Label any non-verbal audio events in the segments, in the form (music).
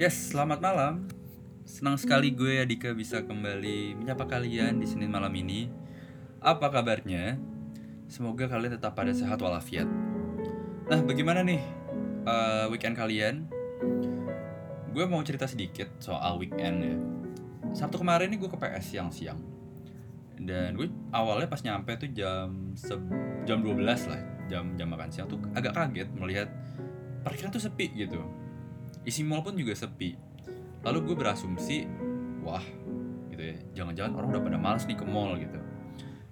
Yes, selamat malam. Senang sekali gue Adika bisa kembali menyapa kalian di Senin malam ini. Apa kabarnya? Semoga kalian tetap pada sehat walafiat. Nah, bagaimana nih uh, weekend kalian? Gue mau cerita sedikit soal weekend ya. Sabtu kemarin nih gue ke PS siang-siang. Dan gue awalnya pas nyampe tuh jam jam 12 lah, jam jam makan siang tuh agak kaget melihat parkiran tuh sepi gitu isi mall pun juga sepi. Lalu gue berasumsi wah gitu ya jangan-jangan orang udah pada males nih ke mall gitu.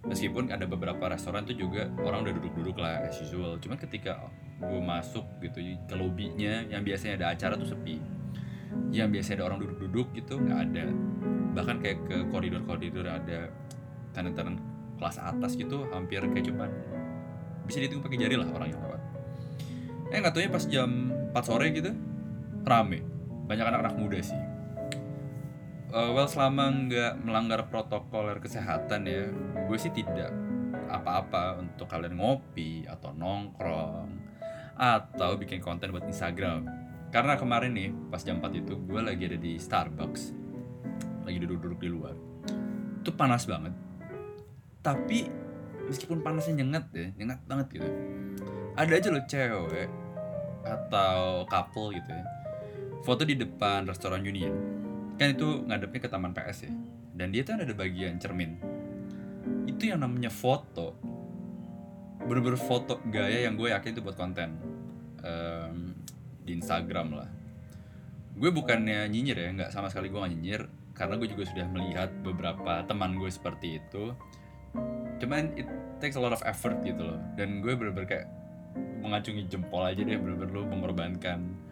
Meskipun ada beberapa restoran tuh juga orang udah duduk-duduk lah as usual. Cuman ketika gue masuk gitu ke lobbynya yang biasanya ada acara tuh sepi. Yang biasanya ada orang duduk-duduk gitu nggak ada. Bahkan kayak ke koridor-koridor ada tenan-tenan kelas atas gitu hampir kayak cuman bisa dihitung pakai jari lah orang yang lewat. Eh nggak tahu ya pas jam 4 sore gitu rame. Banyak anak-anak muda sih. Uh, well selama nggak melanggar protokol kesehatan ya gue sih tidak apa-apa untuk kalian ngopi atau nongkrong atau bikin konten buat Instagram. Karena kemarin nih pas jam 4 itu gue lagi ada di Starbucks. Lagi duduk-duduk di luar. Itu panas banget. Tapi meskipun panasnya nyengat ya nyengat banget gitu. Ada aja loh cewek atau couple gitu ya foto di depan restoran Union. Kan itu ngadepnya ke taman PS ya. Dan dia tuh ada bagian cermin. Itu yang namanya foto. Bener-bener foto gaya yang gue yakin itu buat konten. Um, di Instagram lah. Gue bukannya nyinyir ya nggak sama sekali gue gak nyinyir. Karena gue juga sudah melihat beberapa teman gue seperti itu. Cuman it takes a lot of effort gitu loh. Dan gue bener-bener kayak mengacungi jempol aja deh bener-bener lo mengorbankan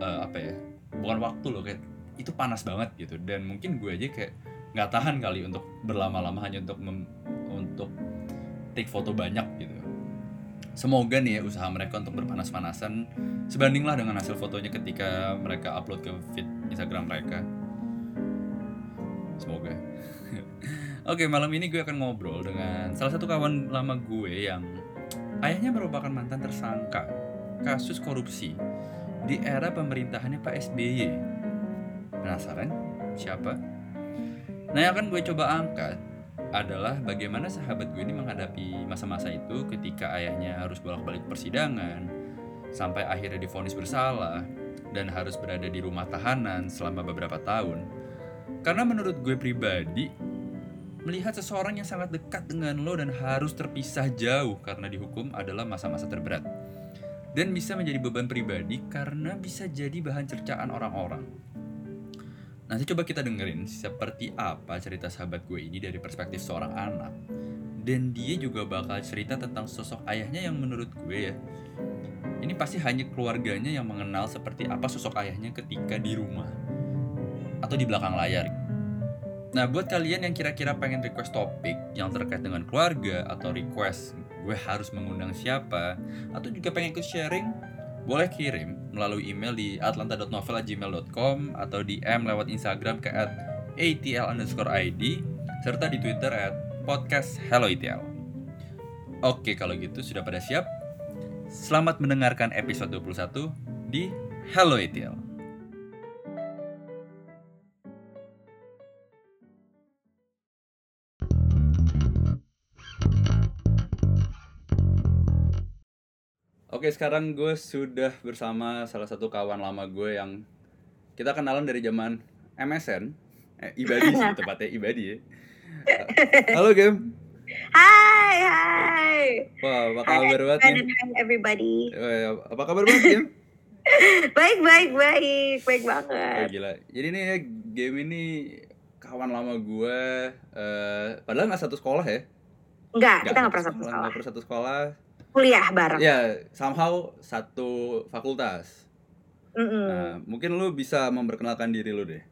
uh, apa ya bukan waktu loh kayak itu panas banget gitu. Dan mungkin gue aja kayak nggak tahan kali untuk berlama-lama hanya untuk mem, untuk take foto banyak gitu. Semoga nih ya usaha mereka untuk berpanas-panasan sebandinglah dengan hasil fotonya ketika mereka upload ke feed Instagram mereka. Semoga. (laughs) Oke malam ini gue akan ngobrol dengan salah satu kawan lama gue yang ayahnya merupakan mantan tersangka kasus korupsi di era pemerintahannya Pak SBY. Penasaran? Siapa? Nah yang akan gue coba angkat adalah bagaimana sahabat gue ini menghadapi masa-masa itu ketika ayahnya harus bolak-balik persidangan, sampai akhirnya difonis bersalah, dan harus berada di rumah tahanan selama beberapa tahun. Karena menurut gue pribadi, melihat seseorang yang sangat dekat dengan lo dan harus terpisah jauh karena dihukum adalah masa-masa terberat dan bisa menjadi beban pribadi karena bisa jadi bahan cercaan orang-orang. Nanti coba kita dengerin seperti apa cerita sahabat gue ini dari perspektif seorang anak. Dan dia juga bakal cerita tentang sosok ayahnya yang menurut gue ya, ini pasti hanya keluarganya yang mengenal seperti apa sosok ayahnya ketika di rumah atau di belakang layar. Nah, buat kalian yang kira-kira pengen request topik yang terkait dengan keluarga atau request gue harus mengundang siapa atau juga pengen ikut sharing boleh kirim melalui email di atlanta.novel@gmail.com atau DM lewat Instagram ke at atl underscore id serta di Twitter at podcast hello ATL. Oke kalau gitu sudah pada siap? Selamat mendengarkan episode 21 di Hello ATL. Oke, sekarang gue sudah bersama salah satu kawan lama gue yang kita kenalan dari zaman MSN, eh, Ibadi sih (laughs) tepatnya Ibadi ya. Halo Gem. Hai, hai. Wah, apa kabar banget nih? Hi everybody. Oh, apa kabar banget Gem? (laughs) baik, baik, baik, baik banget. Oh, gila. Jadi nih game ini kawan lama gue, uh, padahal nggak satu sekolah ya? Enggak, kita nggak pernah satu sekolah. Nggak pernah satu sekolah kuliah bareng. Ya, somehow satu fakultas. Mm -mm. Nah, mungkin lu bisa memperkenalkan diri lu deh.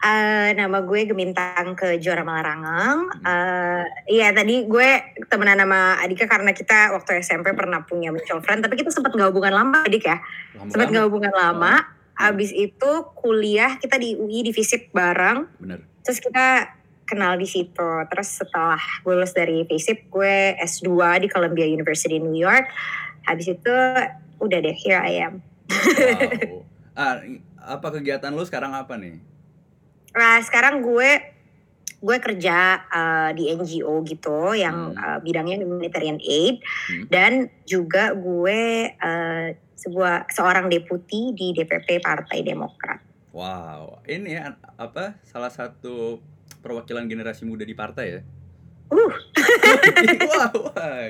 Uh, nama gue Gemintang ke Juara Malarangeng. Uh, iya tadi gue temenan sama Adika karena kita waktu SMP pernah punya mutual friend, tapi kita sempat nggak hubungan lama, Adik ya. Sempat nggak hubungan lama. Oh. Abis itu kuliah kita di UI di FISIP bareng. Bener. Terus kita kenal di situ. Terus setelah lulus dari FASIP, gue S2 di Columbia University New York. Habis itu udah deh, here I am. Wow. Ah, apa kegiatan lu sekarang apa nih? Nah, sekarang gue gue kerja uh, di NGO gitu yang Hmm. uh, bidangnya humanitarian aid Hmm. dan juga gue uh, sebuah seorang deputi di DPP Partai Demokrat. Wow, ini ya, apa salah satu perwakilan generasi muda di partai ya? Uh, (laughs) wow, wah.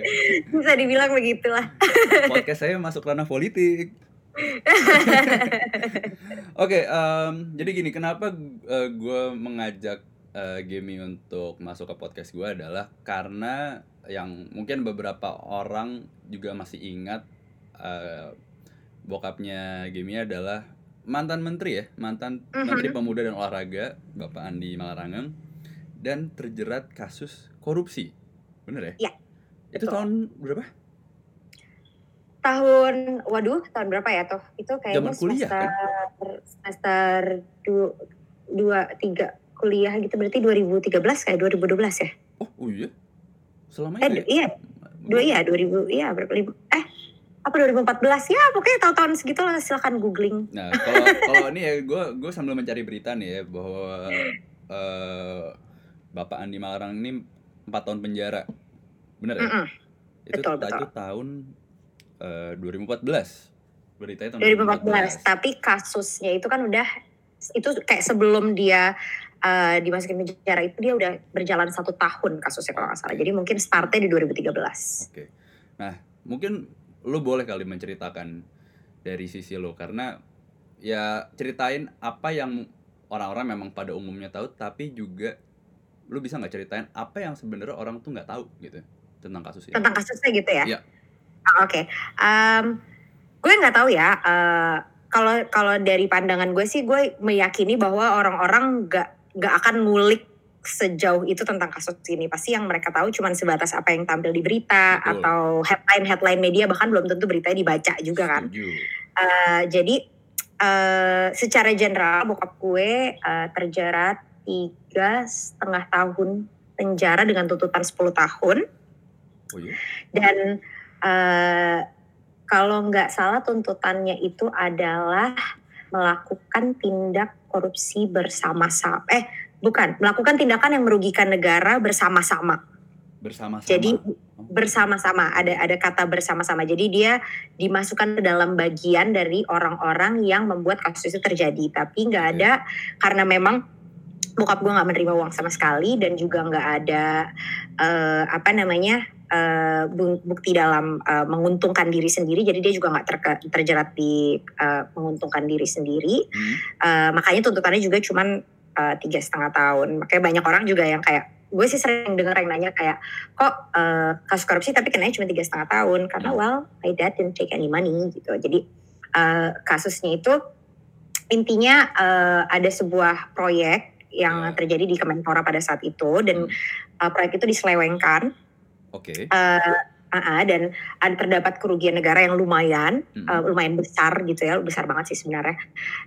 bisa dibilang begitulah. podcast saya masuk ranah politik. (laughs) Oke, em, jadi gini, kenapa gue mengajak eh, Gemi untuk masuk ke podcast gue adalah karena yang mungkin beberapa orang juga masih ingat eh, bokapnya Gemi adalah mantan menteri ya, mantan Mhm. menteri pemuda dan olahraga, Bapak Andi Malarangeng, dan terjerat kasus korupsi, bener ya? Iya, Itu betul. tahun berapa? Tahun, waduh, tahun berapa ya tuh? Itu kayaknya Zaman kuliah, kan? semester semester dua, dua tiga kuliah gitu berarti 2013 kayak 2012 ya? Oh, oh iya. Selama Eh, itu ya? iya, dua iya 2000 iya berapa lima- eh apa 2014 ya pokoknya tahun-tahun segitu lah silakan googling. Nah, kalau kalau ini ya gue gue sambil mencari berita nih ya bahwa eh, Bapak Andi Malarang ini empat tahun penjara, bener ya? Mm-mm. Itu betul, itu betul. tahun eh, 2014. Beritanya tahun 2014 tapi kasusnya itu kan udah itu kayak sebelum dia eh, dimasukin penjara itu dia udah berjalan satu tahun kasusnya kalau nggak salah jadi mungkin startnya di 2013 Oke. Nah, mungkin lu boleh kali menceritakan dari sisi lu karena ya ceritain apa yang orang-orang memang pada umumnya tahu tapi juga lu bisa nggak ceritain apa yang sebenarnya orang tuh nggak tahu gitu tentang kasus ini. tentang kasusnya gitu ya Iya. Ah, oke Em, gue nggak tahu ya eh, kalau kalau dari pandangan gue sih gue meyakini bahwa orang-orang nggak nggak akan ngulik sejauh itu tentang kasus ini pasti yang mereka tahu cuma sebatas apa yang tampil di berita Betul. atau headline headline media bahkan belum tentu beritanya dibaca juga kan Setuju. Uh, jadi uh, secara general bokap gue uh, terjerat tiga setengah tahun penjara dengan tuntutan 10 tahun Oh iya. dan uh, kalau nggak salah tuntutannya itu adalah melakukan tindak korupsi bersama-sama eh bukan melakukan tindakan yang merugikan negara bersama-sama. Bersama-sama. jadi Oh. bersama-sama. Ada ada kata bersama-sama. Jadi dia dimasukkan ke dalam bagian dari orang-orang yang membuat kasus itu terjadi. Tapi nggak ada karena memang bokap gue nggak menerima uang sama sekali dan juga nggak ada eh, apa namanya bu- bukti dalam eh, menguntungkan diri sendiri. Jadi dia juga nggak terke- terjerat di eh, menguntungkan diri sendiri. Hmm. Eh, makanya tuntutannya juga cuman tiga setengah tahun makanya banyak orang juga yang kayak gue sih sering dengar yang nanya kayak kok eh, kasus korupsi tapi kenanya cuma tiga setengah tahun karena Hmm. well my dad didn't take any money gitu jadi eh, kasusnya itu intinya eh, ada sebuah proyek yang Ya. terjadi di Kemenpora pada saat itu dan Hmm. eh, proyek itu diselewengkan Oke. eh, ah, dan ada terdapat kerugian negara yang lumayan Hmm. uh, lumayan besar gitu ya, besar banget sih sebenarnya.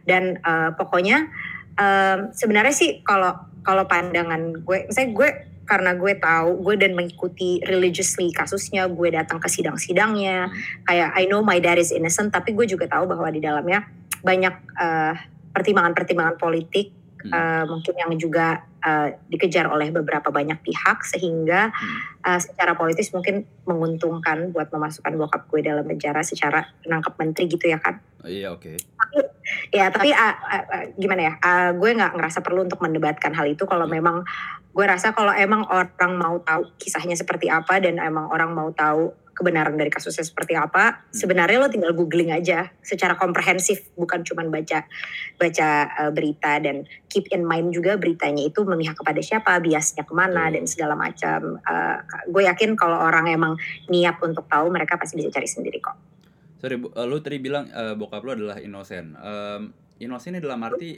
Dan uh, pokoknya um, sebenarnya sih kalau kalau pandangan gue, misalnya gue karena gue tahu gue dan mengikuti religiously kasusnya, gue datang ke sidang-sidangnya, Hmm. kayak I know my dad is innocent, tapi gue juga tahu bahwa di dalamnya banyak uh, pertimbangan-pertimbangan politik Hmm. uh, mungkin yang juga uh, dikejar oleh beberapa banyak pihak sehingga Hmm. uh, secara politis mungkin menguntungkan buat memasukkan bokap gue dalam penjara secara menangkap menteri gitu ya kan Oh, iya oke. ya tapi uh, uh, uh, gimana ya uh, gue nggak ngerasa perlu untuk mendebatkan hal itu kalau Hmm. memang gue rasa kalau emang orang mau tahu kisahnya seperti apa dan emang orang mau tahu kebenaran dari kasusnya seperti apa sebenarnya lo tinggal googling aja secara komprehensif bukan cuman baca baca uh, berita dan keep in mind juga beritanya itu memihak kepada siapa biasnya ke mana Betul. dan segala macam Uh, gue yakin kalau orang emang niat untuk tahu mereka pasti bisa cari sendiri kok Sorry, Bu, eh, lu tadi bilang eh, bokap lu adalah inosen. Em, inosen ini dalam arti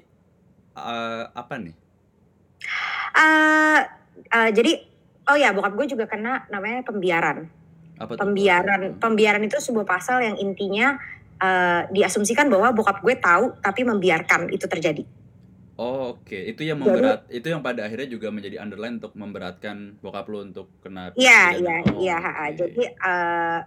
eh, apa nih? Eh, eh, jadi oh ya bokap gue juga kena namanya pembiaran. Apa tuh? Pembiaran pembiaran itu sebuah pasal yang intinya eh, diasumsikan bahwa bokap gue tahu tapi membiarkan itu terjadi. Oh, oke. Itu yang Jadi- memberat, itu yang pada akhirnya juga menjadi underline untuk memberatkan bokap lu untuk kena Iya iya Oh, iya. Jadi eh,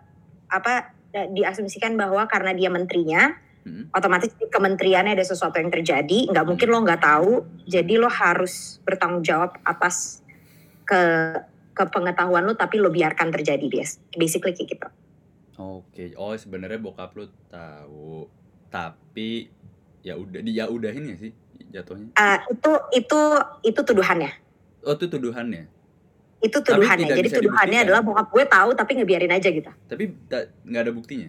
apa eh, diasumsikan bahwa karena dia menterinya Hmm. otomatis di kementeriannya ada sesuatu yang terjadi, nggak mungkin lo nggak tahu, jadi lo harus bertanggung jawab atas ke ke pengetahuan lo, tapi lo biarkan terjadi bias, basically kayak gitu. Oke. Oh, sebenarnya bokap lu tahu. Tapi ya udah dia udahin ya sih jatuhnya. Eh, itu itu itu tuduhannya, Oh, itu tuduhannya. itu tuduhannya. Jadi tuduhannya adalah bokap gue tahu tapi ngebiarin aja gitu. Tapi ta- nggak ada buktinya.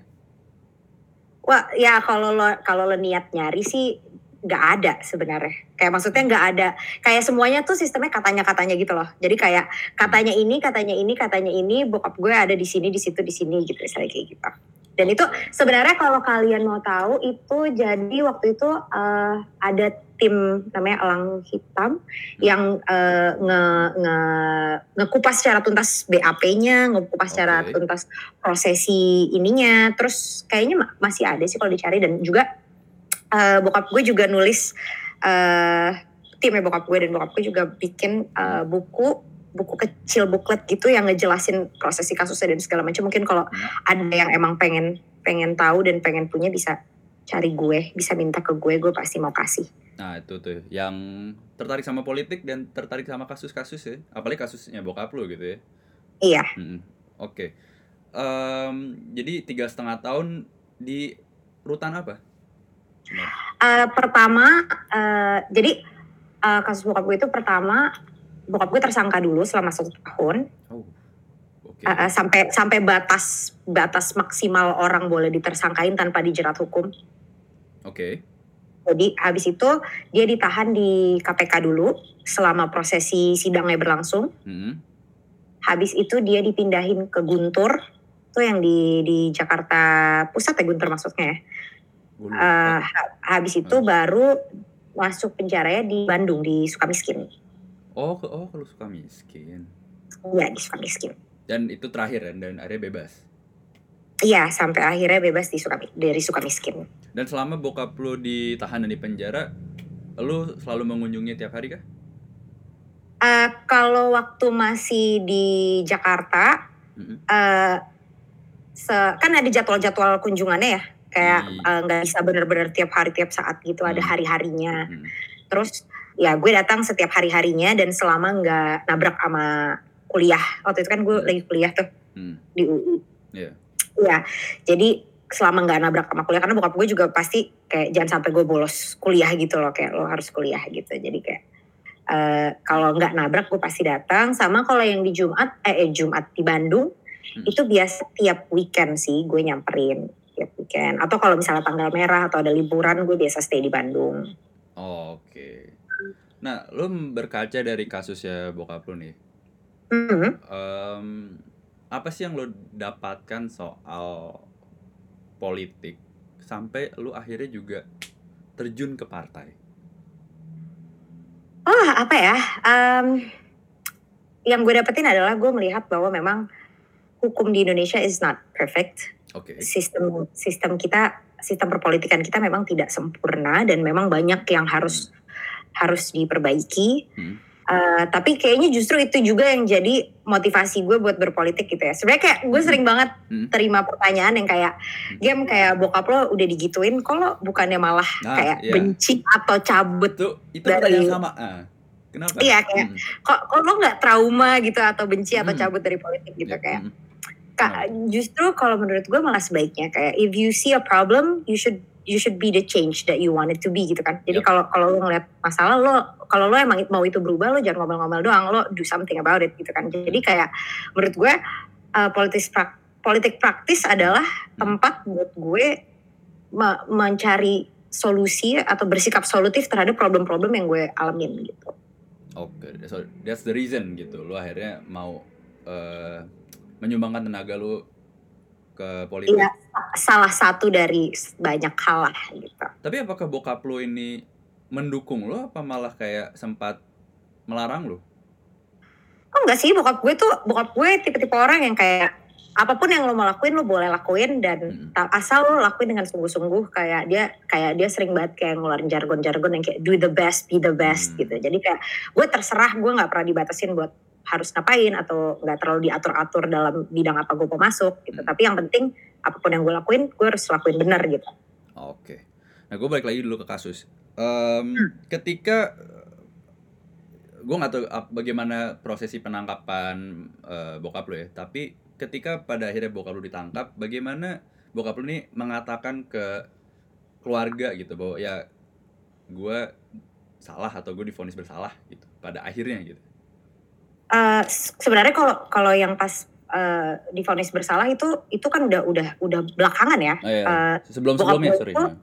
Wah, ya kalau lo kalau lo niat nyari sih nggak ada sebenarnya. Kayak maksudnya nggak ada. Kayak semuanya tuh sistemnya katanya katanya gitu loh. Jadi kayak katanya ini, katanya ini, katanya ini. Bokap gue ada di sini, di situ, di sini gitu misalnya kayak gitu. Dan itu sebenarnya kalau kalian mau tahu itu jadi waktu itu eh, ada tim namanya Elang Hitam yang eh, nge, nge ngekupas secara tuntas BAP-nya, ngekupas secara Oke. tuntas prosesi ininya. Terus kayaknya ma- masih ada sih kalau dicari dan juga eh, bokap gue juga nulis eh timnya bokap gue dan bokap gue juga bikin eh, buku buku kecil buklet gitu yang ngejelasin prosesi kasusnya dan segala macam. Mungkin kalau ada yang emang pengen pengen tahu dan pengen punya bisa cari gue, bisa minta ke gue, gue pasti mau kasih. Nah, itu tuh yang tertarik sama politik dan tertarik sama kasus-kasus ya. Apalagi kasusnya bokap lu gitu ya. Iya. Mm-mm. Oke. Em, jadi tiga setengah tahun di rutan apa? Eh, pertama, eh, jadi eh, kasus bokap gue itu pertama bokap gue tersangka dulu selama satu tahun Oh. Eh, eh, sampai sampai batas batas maksimal orang boleh ditersangkain tanpa dijerat hukum. Oke. Jadi habis itu dia ditahan di KPK dulu selama prosesi sidangnya berlangsung. Mm-mm. Habis itu dia dipindahin ke Guntur, tuh yang di di Jakarta Pusat ya Guntur maksudnya ya. Ha- habis itu baru masuk penjaranya di Bandung di Sukamiskin. oh, ke oh kalau suka miskin. Iya di Sukamiskin. Dan itu terakhir kan dan akhirnya bebas. Iya sampai akhirnya bebas di Sukami, dari Sukamiskin. Dan selama bokap lu ditahan dan di penjara, lu selalu mengunjungi tiap hari kah? Eh, kalau waktu masih di Jakarta, Mm-mm. eh se- kan ada jadwal-jadwal kunjungannya ya, kayak Hmm. eh, nggak bisa bener-bener tiap hari tiap saat gitu, ada Hmm. hari-harinya. Hmm. Terus ya gue datang setiap hari-harinya dan selama nggak nabrak sama kuliah. Waktu itu kan gue Hmm. lagi kuliah tuh Hmm. di UI. Iya. Iya, jadi selama nggak nabrak sama kuliah karena bokap gue juga pasti kayak jangan sampai gue bolos kuliah gitu loh kayak lo harus kuliah gitu. Jadi kayak eh, kalau nggak nabrak gue pasti datang. Sama kalau yang di Jumat eh, eh, Jumat di Bandung Hmm. itu biasa tiap weekend sih gue nyamperin tiap weekend. Atau kalau misalnya tanggal merah atau ada liburan gue biasa stay di Bandung. Oke. Nah, lu berkaca dari kasusnya bokap lu nih. Mhm. em, apa sih yang lo dapatkan soal politik sampai lu akhirnya juga terjun ke partai? Oh apa ya? Em, yang gue dapetin adalah gue melihat bahwa memang hukum di Indonesia is not perfect. Oke. Sistem sistem kita, sistem perpolitikan kita memang tidak sempurna dan memang banyak yang harus harus diperbaiki. Hmm. Eh, tapi kayaknya justru itu juga yang jadi motivasi gue buat berpolitik gitu ya. Sebenarnya kayak gue sering banget Hmm. terima pertanyaan yang kayak game kayak bokap lo udah digituin, kok lo bukannya malah Nah, kayak iya. benci atau cabut Itu itu Dari- pertanyaan sama. Ah, kenapa? Iya, kayak, Hmm. kok kok lo nggak trauma gitu atau benci atau Hmm. cabut dari politik gitu Ya, kayak hmm. Kak, justru kalau menurut gue malah sebaiknya kayak if you see a problem you should you should be the change that you want it to be gitu kan. Jadi Yep. kalau kalau lo ngeliat masalah lo kalau lo emang mau itu berubah lo jangan ngomel-ngomel doang lo do something about it gitu kan. Jadi kayak menurut gue uh, politik prak- politik praktis adalah tempat buat gue me- mencari solusi atau bersikap solutif terhadap problem-problem yang gue alamin gitu. Oke, so that's the reason gitu. Lu akhirnya mau eh, menyumbangkan tenaga lu ke politik. Iya, salah satu dari banyak hal lah gitu. Tapi apakah bokap lu ini mendukung lu apa malah kayak sempat melarang lu? Oh enggak sih, bokap gue tuh, bokap gue tipe-tipe orang yang kayak apa pun yang lo mau lakuin lo boleh lakuin dan Hmm. asal lo lakuin dengan sungguh-sungguh kayak dia kayak dia sering banget kayak ngeluarin jargon-jargon yang kayak do the best, be the best Hmm. gitu. Jadi kayak gue terserah gue nggak pernah dibatasin buat harus ngapain atau nggak terlalu diatur-atur dalam bidang apa gue mau masuk gitu. Hmm. Tapi yang penting apa pun yang gue lakuin gue harus lakuin benar gitu. Oke. Nah, gue balik lagi dulu ke kasus. Um, Ketika gue nggak tahu bagaimana prosesi penangkapan eh, bokap lu ya, tapi ketika pada akhirnya bokap lu ditangkap, bagaimana bokap lu nih mengatakan ke keluarga gitu bahwa ya gue salah atau gue difonis bersalah gitu pada akhirnya gitu. S- sebenarnya kalau kalau yang pas eh, divonis bersalah itu itu kan udah udah udah belakangan ya. Oh, iya. Eh, sebelum sebelumnya sorry. itu-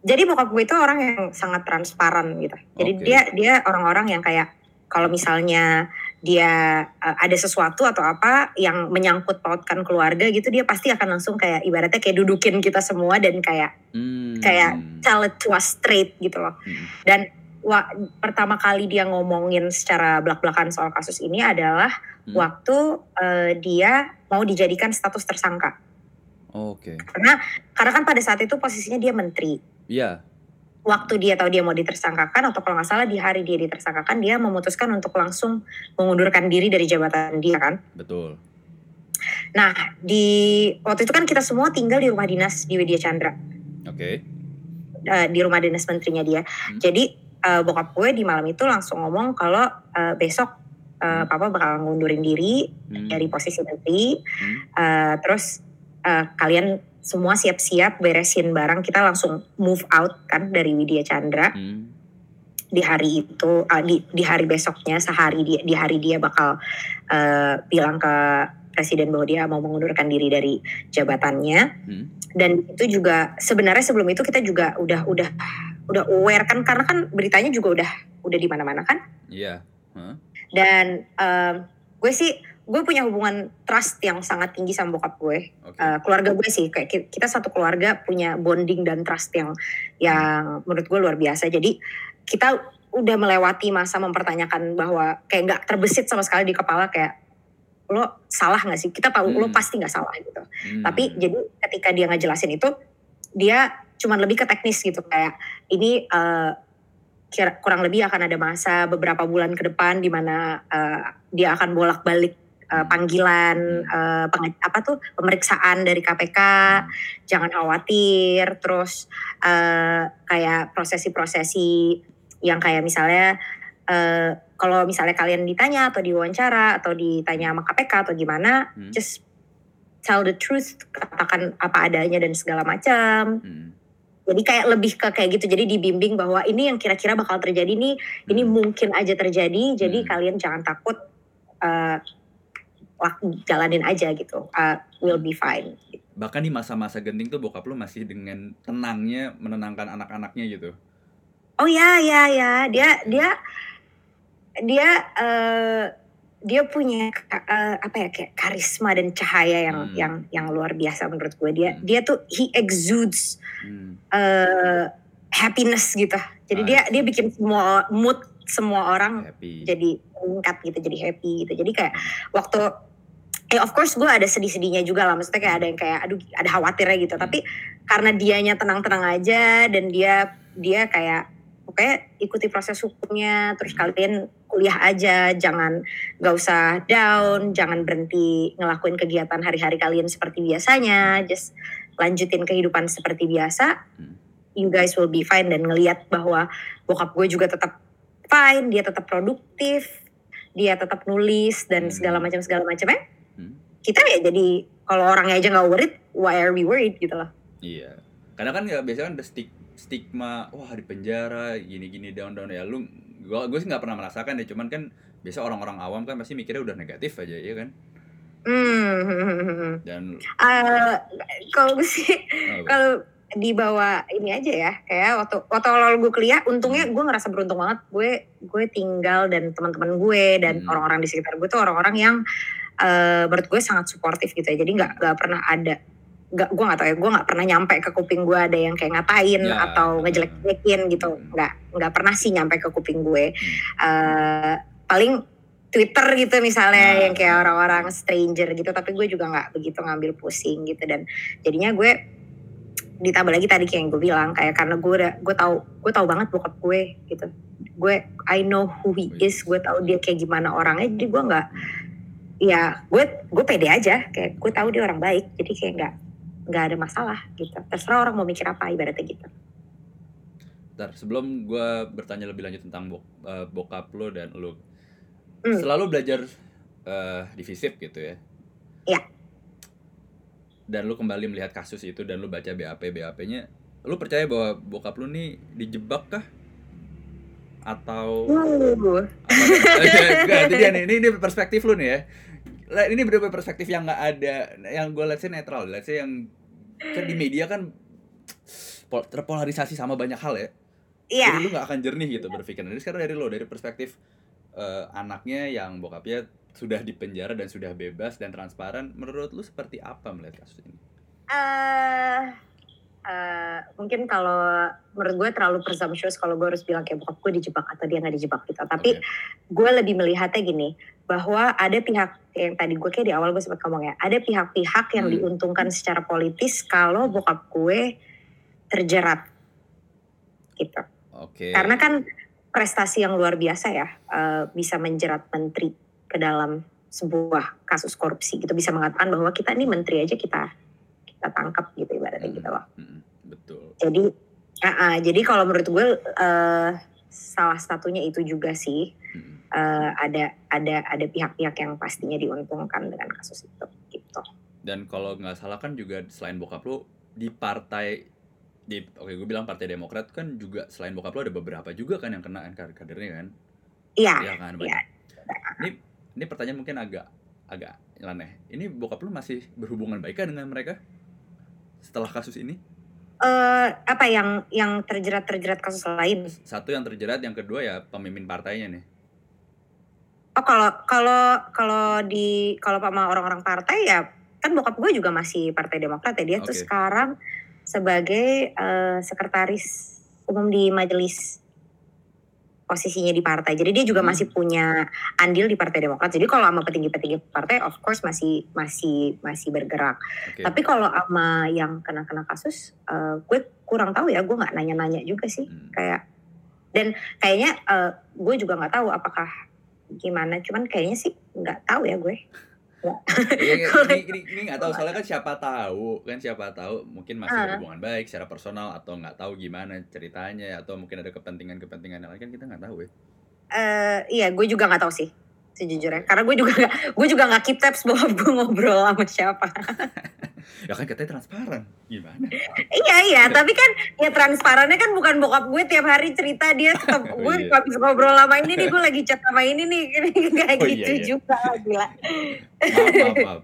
jadi bokap gue itu orang yang sangat transparan gitu. Jadi Oke. dia dia orang-orang yang kayak kalau misalnya dia uh, ada sesuatu atau apa yang menyangkut pautkan keluarga gitu dia pasti akan langsung kayak ibaratnya kayak dudukin kita semua dan kayak Hmm. kayak tell it to us straight gitu loh. Hmm. Dan wa, pertama kali dia ngomongin secara belak-belakan soal kasus ini adalah Hmm. waktu uh, dia mau dijadikan status tersangka. Oke. Karena karena kan pada saat itu posisinya dia menteri. Iya. waktu dia tahu dia mau ditersangkakan atau kalau nggak salah di hari dia ditersangkakan dia memutuskan untuk langsung mengundurkan diri dari jabatan dia kan. Betul. Nah di waktu itu kan kita semua tinggal di rumah dinas di Widya Chandra Oke. eh, di rumah dinas menterinya dia. Hmm. Jadi eh, bokap gue di malam itu langsung ngomong kalau eh, besok eh, papa bakal ngundurin diri Hmm. dari posisi menteri. Hmm. Eh, terus eh, kalian semua siap-siap beresin barang kita langsung move out kan dari Widya Chandra. Hmm. di hari itu uh, di di hari besoknya sehari dia di hari dia bakal uh, bilang ke presiden bahwa dia mau mengundurkan diri dari jabatannya Hmm. dan itu juga sebenarnya sebelum itu kita juga udah udah udah aware kan karena kan beritanya juga udah udah di mana-mana kan Iya. Hah? dan um, gue sih gue punya hubungan trust yang sangat tinggi sama bokap gue Oke. Uh, keluarga gue sih kayak ki- kita satu keluarga punya bonding dan trust yang yang menurut gue luar biasa jadi kita udah melewati masa mempertanyakan bahwa kayak nggak terbesit sama sekali di kepala kayak lo salah nggak sih kita tahu lo Hmm. pasti nggak salah gitu Hmm. tapi jadi ketika dia ngejelasin itu dia cuman lebih ke teknis gitu kayak ini uh, kira kurang lebih akan ada masa beberapa bulan ke depan di mana uh, dia akan bolak-balik uh, panggilan uh, penge- apa tuh pemeriksaan dari KPK jangan khawatir terus uh, kayak prosesi-prosesi yang kayak misalnya uh, kalau misalnya kalian ditanya atau diwawancara atau ditanya sama KPK atau gimana Hmm. just tell the truth katakan apa adanya dan segala macam Hmm. Jadi kayak lebih ke kayak gitu jadi dibimbing bahwa ini yang kira-kira bakal terjadi nih ini Hmm. mungkin aja terjadi jadi Hmm. kalian jangan takut uh, jalanin aja gitu Uh, will be fine bahkan di masa-masa genting tuh bokap lu masih dengan tenangnya menenangkan anak-anaknya gitu. oh ya ya ya dia dia dia uh, dia punya uh, apa ya kayak karisma dan cahaya yang Hmm. yang yang luar biasa menurut gue dia Hmm. dia tuh he exudes Hmm. uh, happiness gitu jadi dia Nice. dia bikin semua mood semua orang Happy. jadi meningkat gitu jadi happy gitu jadi kayak waktu ya of course gue ada sedih-sedihnya juga lah maksudnya kayak ada yang kayak aduh ada khawatirnya gitu Hmm. tapi karena dianya tenang-tenang aja dan dia dia kayak pokoknya ikuti proses hukumnya terus kalian kuliah aja jangan gak usah down jangan berhenti ngelakuin kegiatan hari-hari kalian seperti biasanya just lanjutin kehidupan seperti biasa Hmm. you guys will be fine dan ngelihat bahwa bokap gue juga tetap fine dia tetap produktif dia tetap nulis dan Hmm. segala macam segala macamnya Hmm. kita ya jadi kalau orangnya aja nggak worried why are we worried gitu loh Iya. Karena kan ya biasanya kan ada stig- stigma wah di penjara gini-gini down down ya lu gua gue sih nggak pernah merasakan ya cuman kan biasa orang-orang awam kan pasti mikirnya udah negatif aja ya kan? Hmm. Dan Eh, kalau gue sih oh, kalau dibawa ini aja ya kayak waktu waktu awal gue kuliah untungnya Hmm. gue ngerasa beruntung banget gue gue tinggal dan teman-teman gue dan Hmm. orang-orang di sekitar gue tuh orang-orang yang eh, menurut gue sangat suportif gitu ya jadi nggak nggak pernah ada nggak gue nggak tahu ya gue nggak pernah nyampe ke kuping gue ada yang kayak ngatain Ya. atau ngejelek-jelekin gitu. Hmm. nggak nggak pernah sih nyampe ke kuping gue. Eh, paling Twitter gitu misalnya Nah. yang kayak orang-orang stranger gitu. Tapi gue juga nggak begitu ngambil pusing gitu. Dan jadinya gue ditambah lagi tadi kayak yang gue bilang kayak karena gue udah gue tahu gue tahu banget bokap gue gitu. Gue I know who he is. Gue tahu dia kayak gimana orangnya. Jadi gue nggak ya gue gue pede aja. Kayak gue tahu dia orang baik. Jadi kayak nggak nggak ada masalah gitu terserah orang mau mikir apa ibaratnya gitu Ntar, sebelum gue bertanya lebih lanjut tentang bok, uh, bokap lo dan lo, Hmm. selalu belajar uh, di FISIP gitu ya? Iya. Dan lu kembali melihat kasus itu dan lu baca BAP BAP-nya, lu percaya bahwa bokap lu nih dijebak kah? Atau Uh, Enggak, itu dia nih. Ini, ini perspektif lu nih ya. Ini bener perspektif yang nggak ada, yang gue let's say netral, let's say yang kan di media kan pol- terpolarisasi sama banyak hal ya. iya Jadi lu nggak akan jernih gitu berpikir. Jadi sekarang dari lo, dari perspektif eh, anaknya yang bokapnya sudah dipenjara dan sudah bebas dan transparan, menurut lu seperti apa melihat kasus ini? eh eh, mungkin kalau menurut gue terlalu presumptuous kalau gue harus bilang kayak bokap gue dijebak atau dia nggak dijebak gitu tapi Oke. gue lebih melihatnya gini bahwa ada pihak yang tadi gue kayak di awal gue sempat ngomong ya ada pihak-pihak yang Hmm. diuntungkan secara politis kalau bokap gue terjerat gitu Oke. karena kan prestasi yang luar biasa ya eh, bisa menjerat menteri ke dalam sebuah kasus korupsi gitu bisa mengatakan bahwa kita ini menteri aja kita kita tangkap gitu ibaratnya Hmm, gitu loh hmm, betul. jadi ah, ah, jadi kalau menurut gue eh, salah satunya itu juga sih Hmm. Eh, ada ada ada pihak-pihak yang pastinya diuntungkan dengan kasus itu gitu Dan kalau nggak salah kan juga selain bokap lu di partai di oke gue bilang partai Demokrat kan juga selain bokap lu ada beberapa juga kan yang kena kader- kadernya kan. iya Iya kan iya. Ini ini pertanyaan mungkin agak agak aneh. Ini bokap lu masih berhubungan baik kan dengan mereka setelah kasus ini? Eh, apa yang yang terjerat terjerat kasus lain Satu yang terjerat, yang kedua ya pemimpin partainya nih. Oh kalau kalau kalau di kalau sama orang-orang partai ya kan bokap gue juga masih partai Demokrat ya dia tuh Oke. sekarang sebagai eh, sekretaris umum di majelis posisinya di partai. Jadi dia juga Hmm. masih punya andil di partai Demokrat. Jadi kalau sama petinggi-petinggi partai of course masih masih masih bergerak. Oke. Tapi kalau sama yang kena-kena kasus eh, gue kurang tahu ya gue nggak nanya-nanya juga sih Hmm. kayak dan kayaknya eh, gue juga nggak tahu apakah gimana. Cuman kayaknya sih nggak taau ya gue. Iya, iya, (laughs) ini ini ini nggak tahu. Soalnya kan siapa tahu kan siapa tahu mungkin masih Ah. berhubungan baik secara personal atau nggak tahu gimana ceritanya atau mungkin ada kepentingan-kepentingan yang lain kan kita nggak tahu ya. Eh, iya gue juga nggak tahu sih sejujurnya karena gue juga nggak gue juga nggak keep tabs bahwa gue ngobrol sama siapa (laughs) Ya kan katanya transparan. Gimana? iya iya tapi kan ya transparannya kan bukan bokap gue tiap hari cerita dia tetap Oh, (laughs) gue iya. habis ngobrol sama ini nih gue lagi chat sama ini nih (laughs) kayak Oh, iya, gitu iya. juga gila Maaf, maaf, maaf.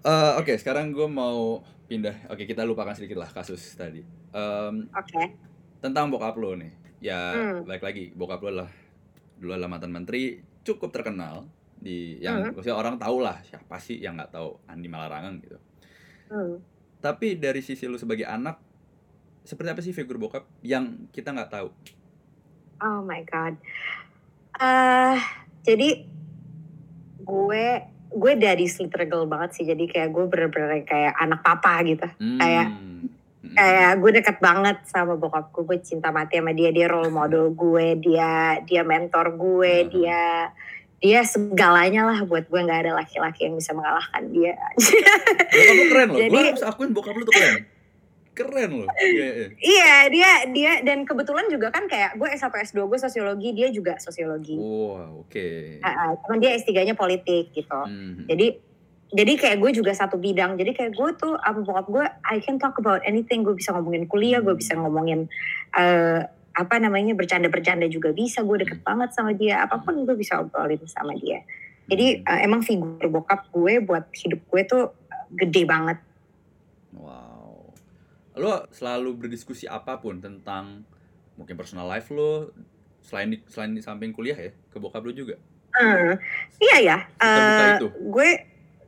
Eh, Oke, sekarang gue mau pindah. Oke, kita lupakan sedikit lah kasus tadi. Em, oke tentang bokap lo nih. Ya, Hmm. balik lagi. Bokap lo lah dulu adalah mantan menteri cukup terkenal di yang Hmm. maksudnya orang tahu lah siapa sih yang nggak tahu Andi Malarangang gitu. Hmm. Tapi dari sisi lu sebagai anak, seperti apa sih figur bokap yang kita nggak tahu? Oh my god. eh jadi gue gue dari struggle banget sih. Jadi kayak gue bener-bener kayak anak papa gitu. Hmm. Kayak-. Kayak gue deket banget sama bokap gue. Gue cinta mati sama dia. Dia role model gue. Dia dia mentor gue. Hmm. Dia dia segalanya lah buat gue. nggak ada laki-laki yang bisa mengalahkan dia. Bokap lu keren loh. Gue Jadi- harus akuin bokap lu tuh keren. Keren loh. Iya, iya. iya dia dia dan kebetulan juga kan kayak gue S1 S2 gue sosiologi. Dia juga sosiologi. Wow, oke. Ah, ah, cuman dia S3-nya politik gitu. Mhm. jadi jadi kayak gue juga satu bidang. Jadi kayak gue tuh sama bokap gue I can talk about anything. Gue bisa ngomongin kuliah gue bisa ngomongin eh, apa namanya bercanda-bercanda juga bisa. Gue deket banget sama dia. Apa pun gue bisa obrolin sama dia. Jadi eh, emang figur bokap gue buat hidup gue tuh gede banget. Wow. Lo selalu berdiskusi apa pun tentang mungkin personal life lo selain di, selain di samping kuliah ya ke bokap lo juga. Hmm, iya ya eh, itu. gue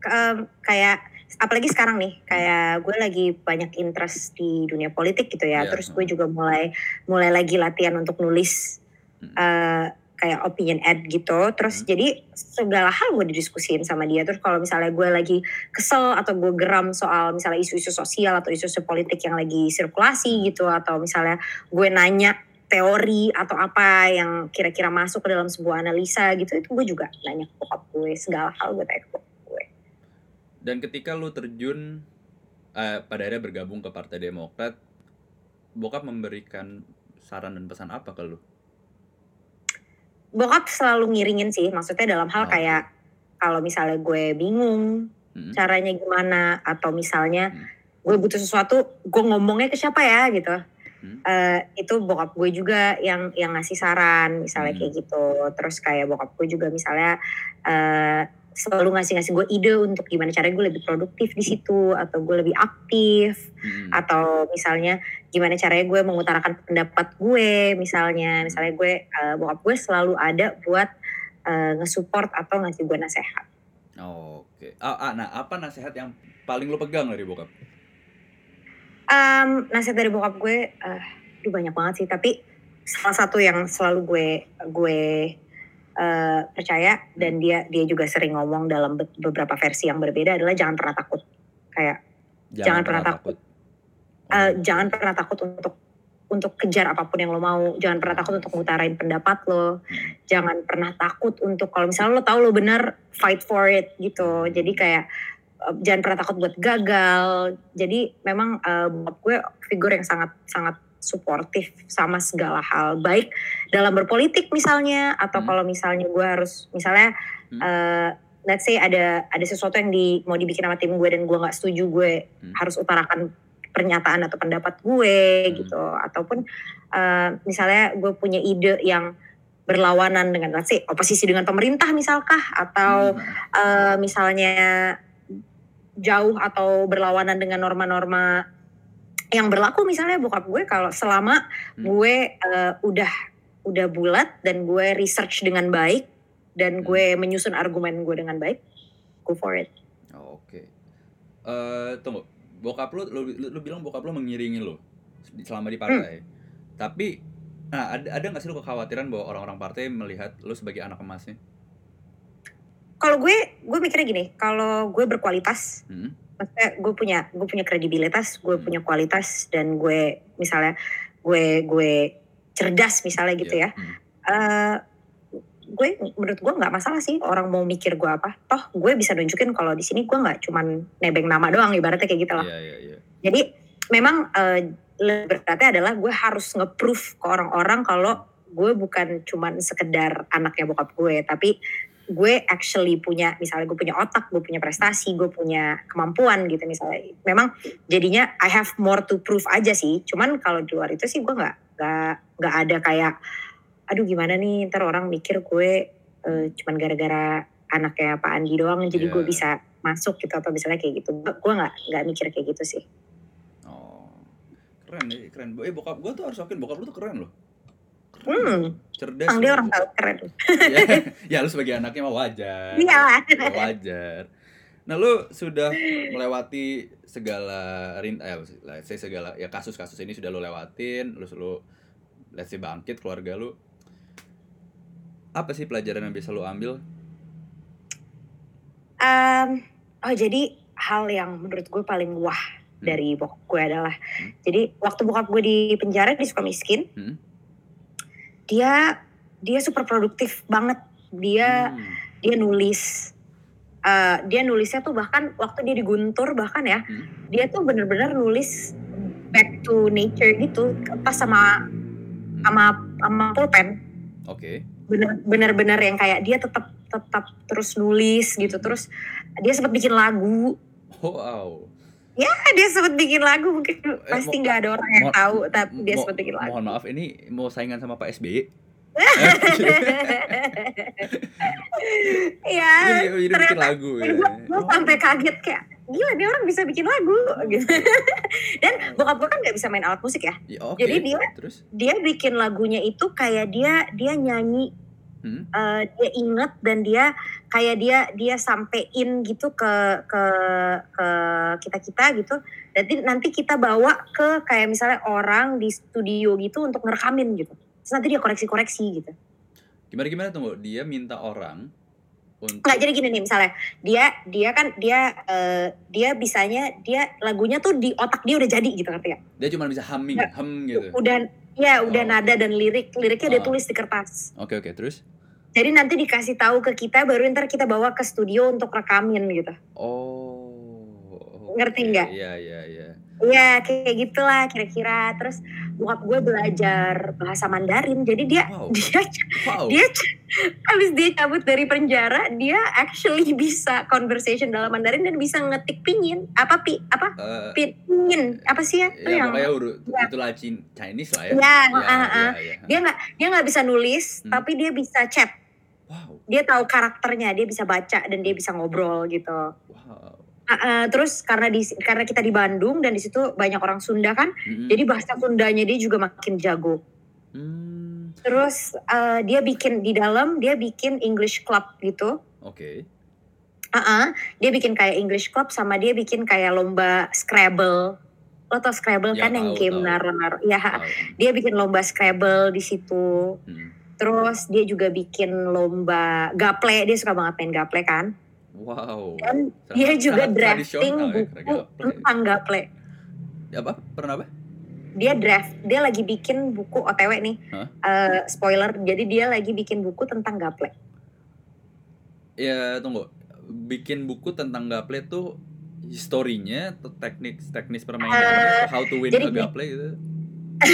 em, kayak apalagi sekarang nih kayak gue lagi banyak interest di dunia politik gitu ya Iya, terus gue juga mulai mulai lagi latihan untuk nulis Hmm. eh, kayak opinion ad gitu terus Hmm. jadi segala hal gue didiskusin sama dia terus kalau misalnya gue lagi kesel atau gue geram soal misalnya isu-isu sosial atau isu-isu politik yang lagi sirkulasi gitu atau misalnya gue nanya teori atau apa yang kira-kira masuk ke dalam sebuah analisa gitu itu gue juga nanya ke bokap gue segala hal gue tanya ke bokap Dan ketika lo terjun eh, pada akhirnya bergabung ke Partai Demokrat. Bokap memberikan saran dan pesan apa ke lu? Bokap selalu ngiringin sih, maksudnya dalam hal Oh. kayak kalau misalnya gue bingung Hmm. caranya gimana atau misalnya Hmm. gue butuh sesuatu, gue ngomongnya ke siapa ya gitu. Hmm. Eh, itu bokap gue juga yang yang ngasih saran misalnya Hmm. kayak gitu. Terus kayak bokap gue juga misalnya eh, selalu ngasih-ngasih gue ide untuk gimana caranya gue lebih produktif di situ atau gue lebih aktif Hmm. atau misalnya gimana caranya gue mengutarakan pendapat gue misalnya misalnya gue eh, bokap gue selalu ada buat eh, nge-support atau ngasih gue nasehat Oke. Ah, ah, nah, apa nasihat yang paling lu pegang dari bokap? Em, nasihat dari bokap gue eh aduh banyak banget sih tapi salah satu yang selalu gue gue eh, percaya dan dia dia juga sering ngomong dalam be- beberapa versi yang berbeda adalah jangan pernah takut. Kayak Jangan pernah takut. Oh, eh, jangan pernah takut untuk untuk kejar apa pun yang lo mau. Jangan pernah takut untuk ngutarain pendapat lo. Jangan pernah takut untuk kalau misalnya lo tahu lo benar fight for it gitu. Jadi kayak eh, jangan pernah takut buat gagal. Jadi memang bokap gue figur yang sangat sangat suportif sama segala hal baik dalam berpolitik misalnya atau Hmm. kalau misalnya gue harus misalnya Hmm. eh, let's say ada ada sesuatu yang di mau dibikin sama tim gue dan gue nggak setuju gue Hmm. harus utarakan pernyataan atau pendapat gue Hmm. gitu ataupun eh, misalnya gue punya ide yang berlawanan dengan let's say oposisi dengan pemerintah misalkah atau Hmm. eh, misalnya jauh atau berlawanan dengan norma-norma yang berlaku misalnya bokap gue kalau selama Hmm. gue eh, udah udah bulat dan gue research dengan baik dan Hmm. gue menyusun argumen gue dengan baik go for it Oh, Oke. Eh, tunggu. Bokap lu, lu, lu, lu bilang bokap lu mengiringi lu di- selama di partai. Tapi nah ada ada nggak sih lu kekhawatiran bahwa orang-orang partai melihat lu sebagai anak emasnya? kalau gue gue mikirnya gini kalau gue berkualitas Hmm? Maksudnya gue punya gue punya kredibilitas gue Hmm. punya kualitas dan gue misalnya gue gue cerdas misalnya gitu Iya. ya eh gue menurut gue nggak masalah sih orang mau mikir gue apa toh gue bisa nunjukin kalau di sini gue nggak cuman nebeng nama doang ibaratnya kayak gitu lah Iya, iya, iya. jadi memang eh, lebih beratnya adalah gue harus nge-proof ke orang-orang kalau gue bukan cuman sekedar anaknya bokap gue tapi gue actually punya misalnya gue punya otak gue punya prestasi gue punya kemampuan gitu misalnya memang jadinya I have more to prove aja sih cuman kalau di luar itu sih gue nggak nggak nggak ada kayak aduh gimana nih ntar orang mikir gue eh, cuman gara-gara anaknya Pak Andi doang jadi Iya. gue bisa masuk gitu atau misalnya kayak gitu gue nggak nggak mikir kayak gitu sih Oh. Keren keren. Eh bokap gua tuh harus akuin bokap lu tuh keren loh. Hmm, Cerdas. Bang dia orang tahu keren. (laughs) ya, (laughs) ya lu sebagai anaknya mah wajar. Iya. Ya, wajar. Nah lu sudah melewati segala rin eh let's say segala ya kasus-kasus ini sudah lu lewatin, lu lu let's say bangkit keluarga lu. Apa sih pelajaran yang bisa lu ambil? Em, oh jadi hal yang menurut gue paling wah Hmm. dari bokap gue adalah, jadi waktu bokap gue di penjara di Sukamiskin, Hmm. Dia dia super produktif banget. Dia Hmm. dia nulis, eh, dia nulisnya tuh bahkan waktu dia di Guntur bahkan ya, Hmm. dia tuh bener-bener nulis back to nature gitu, pas sama sama sama pulpen. Oke. bener bener-bener yang kayak dia tetap tetap terus nulis gitu terus dia sempat bikin lagu Oh, wow. Ya dia sempat bikin lagu mungkin pasti mo- nggak ada orang yang tahu tapi dia sempat bikin lagu Mohon maaf ini mau saingan sama Pak SBY. Iya (laughs) Jadi, jadi bikin lagu ya. gue gue Oh. sampai kaget kayak gila dia orang bisa bikin lagu gitu (laughs) dan bokap gue kan nggak bisa main alat musik ya Ya, oke. jadi dia- terus dia bikin lagunya itu kayak dia dia nyanyi Hmm? eh, dia inget dan dia kayak dia dia sampein gitu ke ke ke kita kita gitu nanti nanti kita bawa ke kayak misalnya orang di studio gitu untuk ngerekamin gitu terus nanti dia koreksi koreksi gitu gimana gimana tunggu dia minta orang untuk nggak jadi gini nih misalnya dia dia kan dia eh, dia bisanya dia lagunya tuh di otak dia udah jadi gitu ngerti gak? dia cuma bisa humming Nggak. hum gitu udah ya udah Oh. nada dan lirik liriknya dia Oh. tulis di kertas oke oke terus jadi nanti dikasih tahu ke kita baru ntar kita bawa ke studio untuk rekamin gitu oh ngerti nggak? Iya iya iya. Iya kayak gitulah kira-kira. Terus bokap gue belajar bahasa Mandarin, jadi dia Wow. (laughs) dia Wow. dia habis dia cabut dari penjara, dia actually bisa conversation dalam Mandarin dan bisa ngetik pingin apa pi apa Eh, pi- pingin apa sih ya? Itu ya yang huruf Ya. itulah Chin- Chinese lah ya. Ya, Iya, ah, ah. iya, iya. dia nggak dia nggak bisa nulis, Hmm. tapi dia bisa chat. Wow. Dia tahu karakternya, dia bisa baca dan dia bisa ngobrol gitu. Wow. Ah, terus karena di karena kita di Bandung dan di situ banyak orang Sunda kan, Mm-mm. jadi bahasa Sundanya dia juga makin jago. Hmm, Terus eh, dia bikin di dalam dia bikin English club gitu. oke. Ah, ah. dia bikin kayak English club sama dia bikin kayak lomba Scrabble. Lo tau Scrabble Ya, kan yang game tahu. naruh-naruh. Ya, Tahu. dia bikin lomba Scrabble di situ. Hmm. Terus dia juga bikin lomba gaple. Dia suka banget main gaple kan. Wow. Dan Sangat- dia juga sangat drafting ya, buku gaple. tentang gaple. Apa? Pernah apa? Dia draft, dia lagi bikin buku OTW nih. Hah? Eh, spoiler, jadi dia lagi bikin buku tentang gaple. Ya tunggu. Bikin buku tentang gaple tuh historinya atau teknik teknis permainan how to win jadi a gaple gitu. (laughs)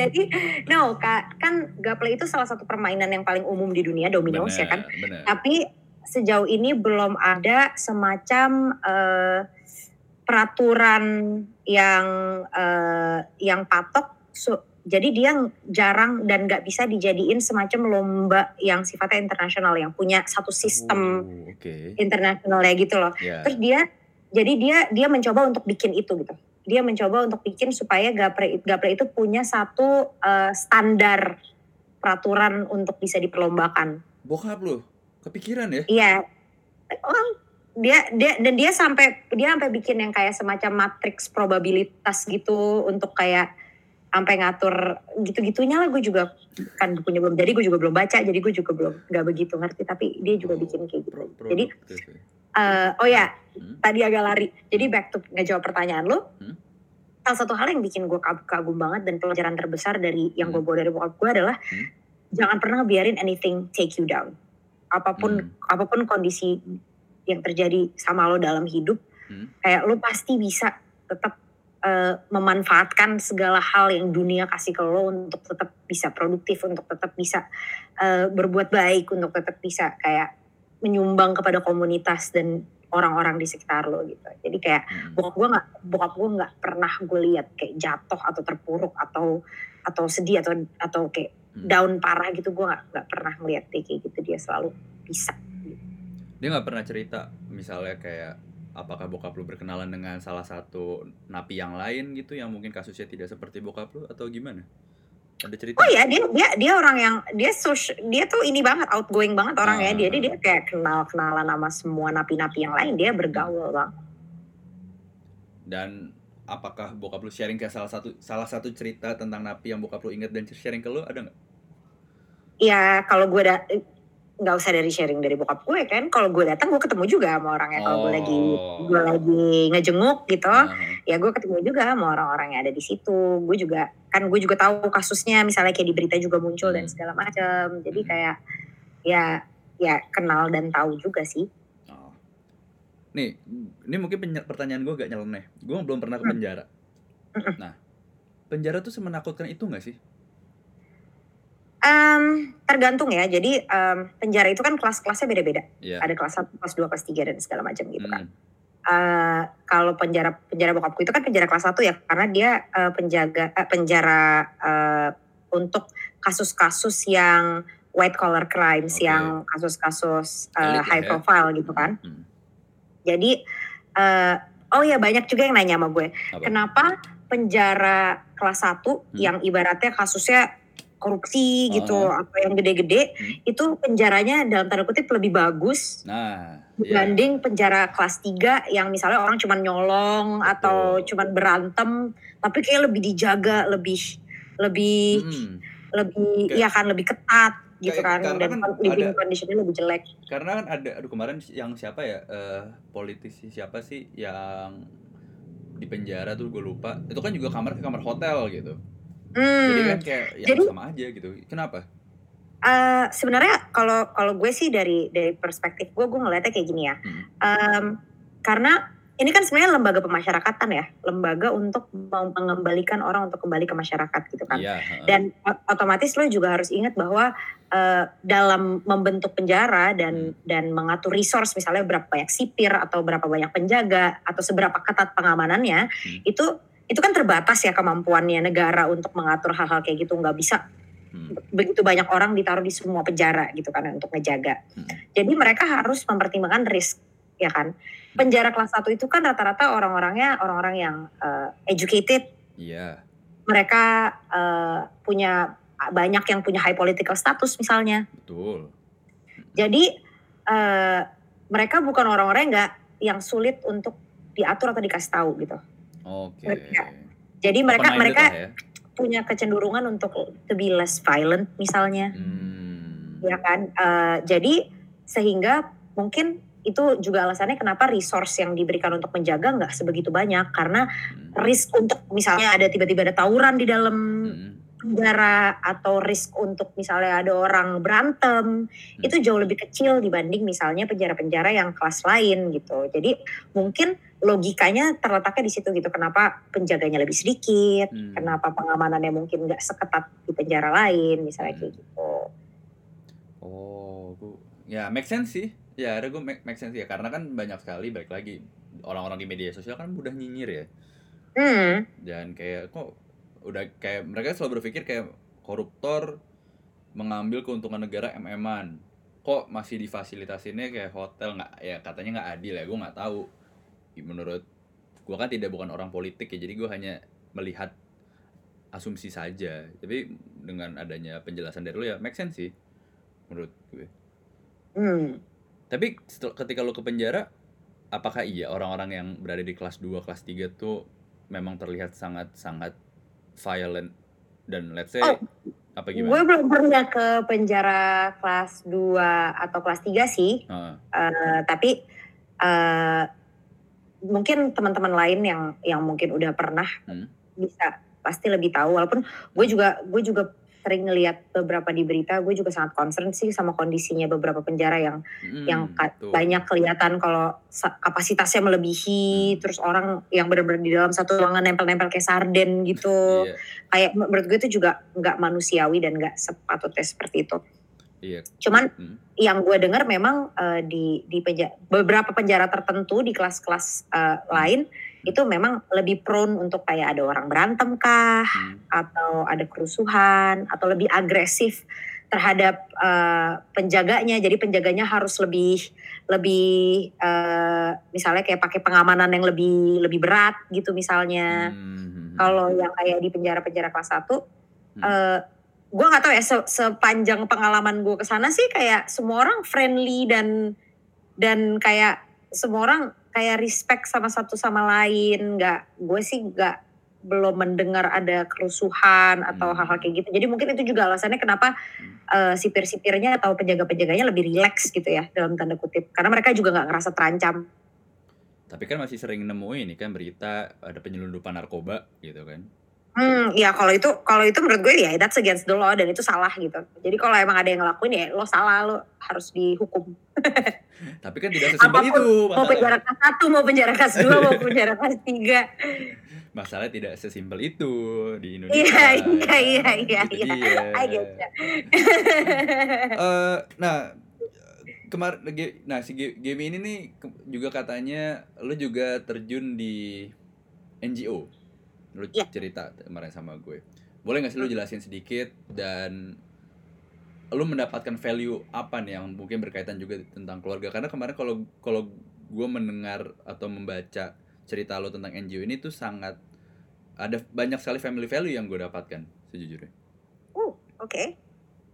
jadi no kak kan gaple itu salah satu permainan yang paling umum di dunia dominos ya kan Benar. tapi sejauh ini belum ada semacam eh, peraturan yang eh, yang patok. So, jadi dia jarang dan nggak bisa dijadiin semacam lomba yang sifatnya internasional yang punya satu sistem Oh, Oke. internasional ya gitu loh. Ya. terus dia jadi dia dia mencoba untuk bikin itu gitu. Dia mencoba untuk bikin supaya gapre gapre itu punya satu eh, standar peraturan untuk bisa diperlombakan. Bokap lu kepikiran ya? iya oh, dia dia dan dia sampai dia sampai bikin yang kayak semacam matriks probabilitas gitu untuk kayak sampai ngatur gitu-gitunya lah gue juga kan bukunya belum jadi gue juga belum baca jadi gue juga belum nggak begitu ngerti tapi dia juga bikin kayak gitu Pro- jadi eh, oh ya Hmm. tadi agak lari. Jadi back to ngejawab pertanyaan lo. Hmm. Salah satu hal yang bikin gue kagum, kagum banget dan pelajaran terbesar dari yang gue Hmm. bawa dari bokap gue adalah Hmm. jangan pernah biarin anything take you down. Apa pun Hmm. apa pun kondisi yang terjadi sama lo dalam hidup, Hmm. kayak lo pasti bisa tetap eh, memanfaatkan segala hal yang dunia kasih ke lo untuk tetap bisa produktif, untuk tetap bisa eh, berbuat baik, untuk tetap bisa kayak menyumbang kepada komunitas dan orang-orang di sekitar lo gitu. Jadi kayak Hmm. bokap gue nggak bokap gue nggak pernah gue lihat kayak jatuh atau terpuruk atau atau sedih atau atau kayak Hmm. down parah gitu gue nggak nggak pernah ngeliat dia kayak gitu dia selalu bisa Dia nggak pernah cerita misalnya kayak apakah bokap lu berkenalan dengan salah satu napi yang lain gitu yang mungkin kasusnya tidak seperti bokap lu atau gimana? Ada cerita? oh ya dia dia dia orang yang dia social, dia tuh ini banget outgoing banget orangnya Ah. dia dia kayak kenal kenalan sama semua napi-napi yang lain dia bergaul bang Dan apakah bokap lu sharing ke salah satu salah satu cerita tentang napi yang bokap lu ingat dan sharing ke lu ada nggak? ya kalau gue da nggak usah dari sharing dari bokap gue kan kalau gue datang gue ketemu juga sama orangnya kalau gue lagi Oh. gue lagi ngejenguk gitu Nah, ya gue ketemu juga sama orang-orang yang ada di situ gue juga kan gue juga tahu kasusnya misalnya kayak di berita juga muncul dan Hmm. segala macam jadi Hmm. kayak ya ya kenal dan tahu juga sih. Nih, ini mungkin pertanyaan gue gak nyeleneh. Gue belum pernah ke Hmm. penjara. Nah, penjara tuh semenakutkan itu gak sih? Em, tergantung ya jadi em, penjara itu kan kelas-kelasnya beda-beda Iya. ada kelas 1, kelas 2, kelas 3 dan segala macam gitu kan Hmm. Eh, kalau penjara penjara bokapku itu kan penjara kelas 1 ya karena dia eh, penjaga eh, penjara eh, untuk kasus-kasus yang white collar crimes Oke. yang kasus-kasus lah high ya. profile gitu kan Hmm. Jadi eh oh ya banyak juga yang nanya sama gue, Apa? kenapa penjara kelas 1 Hmm. yang ibaratnya kasusnya korupsi gitu Oh. atau yang gede-gede Hmm. itu penjaranya dalam tanda kutip lebih bagus Nah, iya. dibanding penjara kelas 3 yang misalnya orang cuma nyolong atau cuma berantem tapi kayak lebih dijaga, lebih lebih Hmm. lebih Kayak- ya kan lebih ketat gitu Kayak- kan karena dan kan living conditionnya lebih jelek. Karena kan ada, aduh kemarin yang siapa ya, eh, politisi siapa sih yang di penjara tuh gue lupa. Itu kan juga kamar ke kamar hotel gitu. Jadi Hmm. kan kayak ya Jadi- sama aja gitu. Kenapa? Eh, sebenarnya kalau kalau gue sih dari dari perspektif gue gue ngeliatnya kayak gini ya Hmm. Em, karena ini kan sebenarnya lembaga pemasyarakatan ya, lembaga untuk mengembalikan orang untuk kembali ke masyarakat gitu kan. Iya, heeh. Dan otomatis lo juga harus ingat bahwa eh, dalam membentuk penjara dan dan mengatur resource misalnya berapa banyak sipir atau berapa banyak penjaga atau seberapa ketat pengamanannya Hmm. itu itu kan terbatas ya kemampuannya negara untuk mengatur hal-hal kayak gitu nggak bisa Hmm. begitu banyak orang ditaruh di semua penjara gitu kan untuk ngejaga. Hmm. Jadi mereka harus mempertimbangkan risk ya kan. Penjara kelas 1 itu kan rata-rata orang-orangnya orang-orang yang eh, educated, Iya. mereka eh, punya banyak yang punya high political status misalnya. Betul. Jadi eh, mereka bukan orang-orang yang nggak yang sulit untuk diatur atau dikasih tahu gitu. Oke. Mereka- Jadi mereka mereka ya. punya kecenderungan untuk to be less violent misalnya. Hmm. ya kan Eh, jadi sehingga mungkin itu juga alasannya kenapa resource yang diberikan untuk menjaga nggak sebegitu banyak karena Hmm. risk untuk misalnya ada tiba-tiba ada tawuran di dalam Hmm. Penjara atau risk untuk misalnya ada orang berantem Hmm. itu jauh lebih kecil dibanding misalnya penjara-penjara yang kelas lain gitu jadi mungkin logikanya terletaknya di situ gitu kenapa penjaganya lebih sedikit Hmm. kenapa pengamanannya mungkin nggak seketat di penjara lain misalnya kayak gitu Oh, ya make sense sih. Ya, ada gue make, make sense ya karena kan banyak sekali balik lagi orang-orang di media sosial kan mudah nyinyir ya. hmm. Dan kayak kok udah kayak mereka selalu berpikir kayak koruptor mengambil keuntungan negara MM-an. Kok masih difasilitasinnya kayak hotel nggak ya katanya nggak adil ya gue nggak tahu. Menurut gue kan tidak bukan orang politik ya jadi gue hanya melihat asumsi saja. Tapi dengan adanya penjelasan dari lu ya make sense sih menurut gue. Hmm. Tapi setel- ketika lu ke penjara, apakah iya orang-orang yang berada di kelas 2, kelas 3 tuh memang terlihat sangat-sangat violent dan let's say Oh, apa Gue gimana? belum pernah ke penjara kelas 2 atau kelas 3 sih. Heeh. Eh, tapi eh, mungkin teman-teman lain yang yang mungkin udah pernah Hmm. bisa pasti lebih tahu. Walaupun gue juga gue juga sering ngelihat beberapa di berita, gue juga sangat concern sih sama kondisinya beberapa penjara yang Mm, yang betul. banyak kelihatan kalau kapasitasnya melebihi, Hmm. terus orang yang benar-benar di dalam satu ruangan nempel-nempel kayak sarden gitu. (laughs) Iya, Kayak menurut gue itu juga nggak manusiawi dan nggak sepatutnya seperti itu. iya. Cuman Hmm. yang gue dengar memang eh, di di penjara, beberapa penjara tertentu di kelas-kelas eh, lain itu memang lebih prone untuk kayak ada orang berantem kah Hmm. atau ada kerusuhan atau lebih agresif terhadap eh, penjaganya jadi penjaganya harus lebih lebih eh, misalnya kayak pakai pengamanan yang lebih lebih berat gitu misalnya Hmm. kalau yang kayak di penjara-penjara kelas 1 Hmm. eh gue nggak tahu ya se- sepanjang pengalaman gue ke sana sih kayak semua orang friendly dan dan kayak semua orang kayak respect sama satu sama lain nggak gue sih nggak belum mendengar ada kerusuhan atau Hmm. hal-hal kayak gitu jadi mungkin itu juga alasannya kenapa eh, sipir-sipirnya atau penjaga-penjaganya lebih rileks gitu ya dalam tanda kutip karena mereka juga nggak ngerasa terancam Tapi kan masih sering nemuin nih kan berita ada penyelundupan narkoba gitu kan. Hmm, ya kalau itu kalau itu menurut gue ya that's against the law dan itu salah gitu. Jadi kalau emang ada yang ngelakuin ya lo salah lo harus dihukum. (laughs) Tapi kan tidak sesimpel Apa pun, itu Mau penjara kelas satu, mau penjara kelas dua, mau (laughs) penjara kelas tiga. Masalahnya tidak sesimpel itu di Indonesia. Iya, iya, iya, iya, iya. dia. I get ya. (laughs) Eh, nah kemarin nah si Gemi ini nih juga katanya lu juga terjun di NGO lu Iya. cerita kemarin sama gue boleh nggak sih lu jelasin sedikit dan lu mendapatkan value apa nih yang mungkin berkaitan juga tentang keluarga karena kemarin kalau kalau gue mendengar atau membaca cerita lu tentang NGO ini tuh sangat ada banyak sekali family value yang gue dapatkan sejujurnya Uh, oke.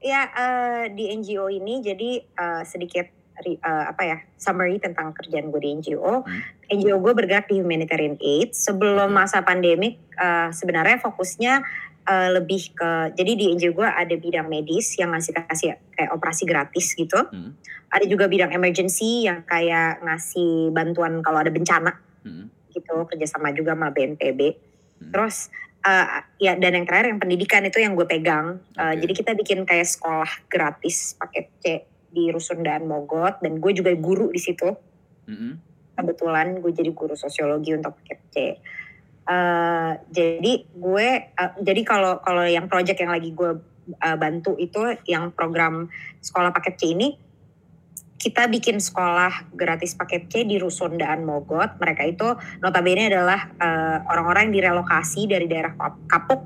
Ya eh, di NGO ini jadi eh, sedikit eh, apa ya summary tentang kerjaan gue di NGO. Hmm. NGO gue bergerak di humanitarian aid. Sebelum Oke. masa pandemik eh, sebenarnya fokusnya eh, lebih ke jadi di NGO gue ada bidang medis yang ngasih kasih kayak operasi gratis gitu. Hmm. Ada juga bidang emergency yang kayak ngasih bantuan kalau ada bencana Hmm. gitu kerjasama juga sama BNPB. Hmm. Terus eh, ya dan yang terakhir yang pendidikan itu yang gue pegang. Eh, Oke. jadi kita bikin kayak sekolah gratis paket C di Rusun dan Mogot dan gue juga guru di situ. Mm-mm. Kebetulan gue jadi guru sosiologi untuk paket C. Uh, jadi gue uh, jadi kalau kalau yang project yang lagi gue uh, bantu itu yang program sekolah paket C ini kita bikin sekolah gratis paket C di Rusun Daan Mogot. Mereka itu notabene adalah uh, orang-orang yang direlokasi dari daerah Kapuk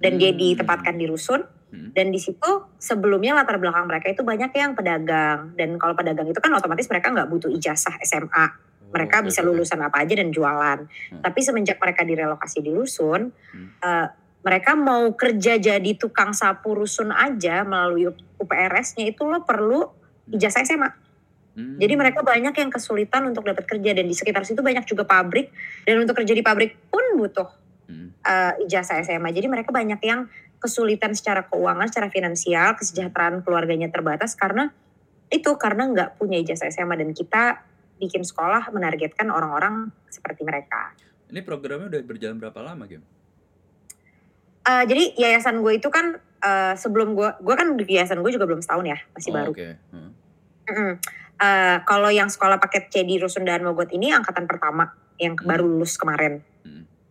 dan hmm. dia ditempatkan di Rusun. Hmm. Dan di situ sebelumnya latar belakang mereka itu banyak yang pedagang. Dan kalau pedagang itu kan otomatis mereka nggak butuh ijazah SMA. Mereka oh, bisa lulusan apa aja dan jualan. Hmm. Tapi semenjak mereka direlokasi di Rusun, hmm. uh, mereka mau kerja jadi tukang sapu rusun aja melalui UPRS-nya itu lo perlu ijazah SMA. Hmm. Jadi mereka banyak yang kesulitan untuk dapat kerja dan di sekitar situ banyak juga pabrik dan untuk kerja di pabrik pun butuh hmm. uh, ijazah SMA. Jadi mereka banyak yang kesulitan secara keuangan, secara finansial, kesejahteraan keluarganya terbatas karena itu karena nggak punya ijazah SMA dan kita bikin sekolah menargetkan orang-orang seperti mereka. Ini programnya udah berjalan berapa lama, Gem? Uh, jadi yayasan gue itu kan uh, sebelum gue, gue kan di yayasan gue juga belum setahun ya, masih oh, baru. Okay. Hmm. Mm Uh, kalau yang sekolah paket C di Rusun dan Mogot ini angkatan pertama yang hmm. baru lulus kemarin.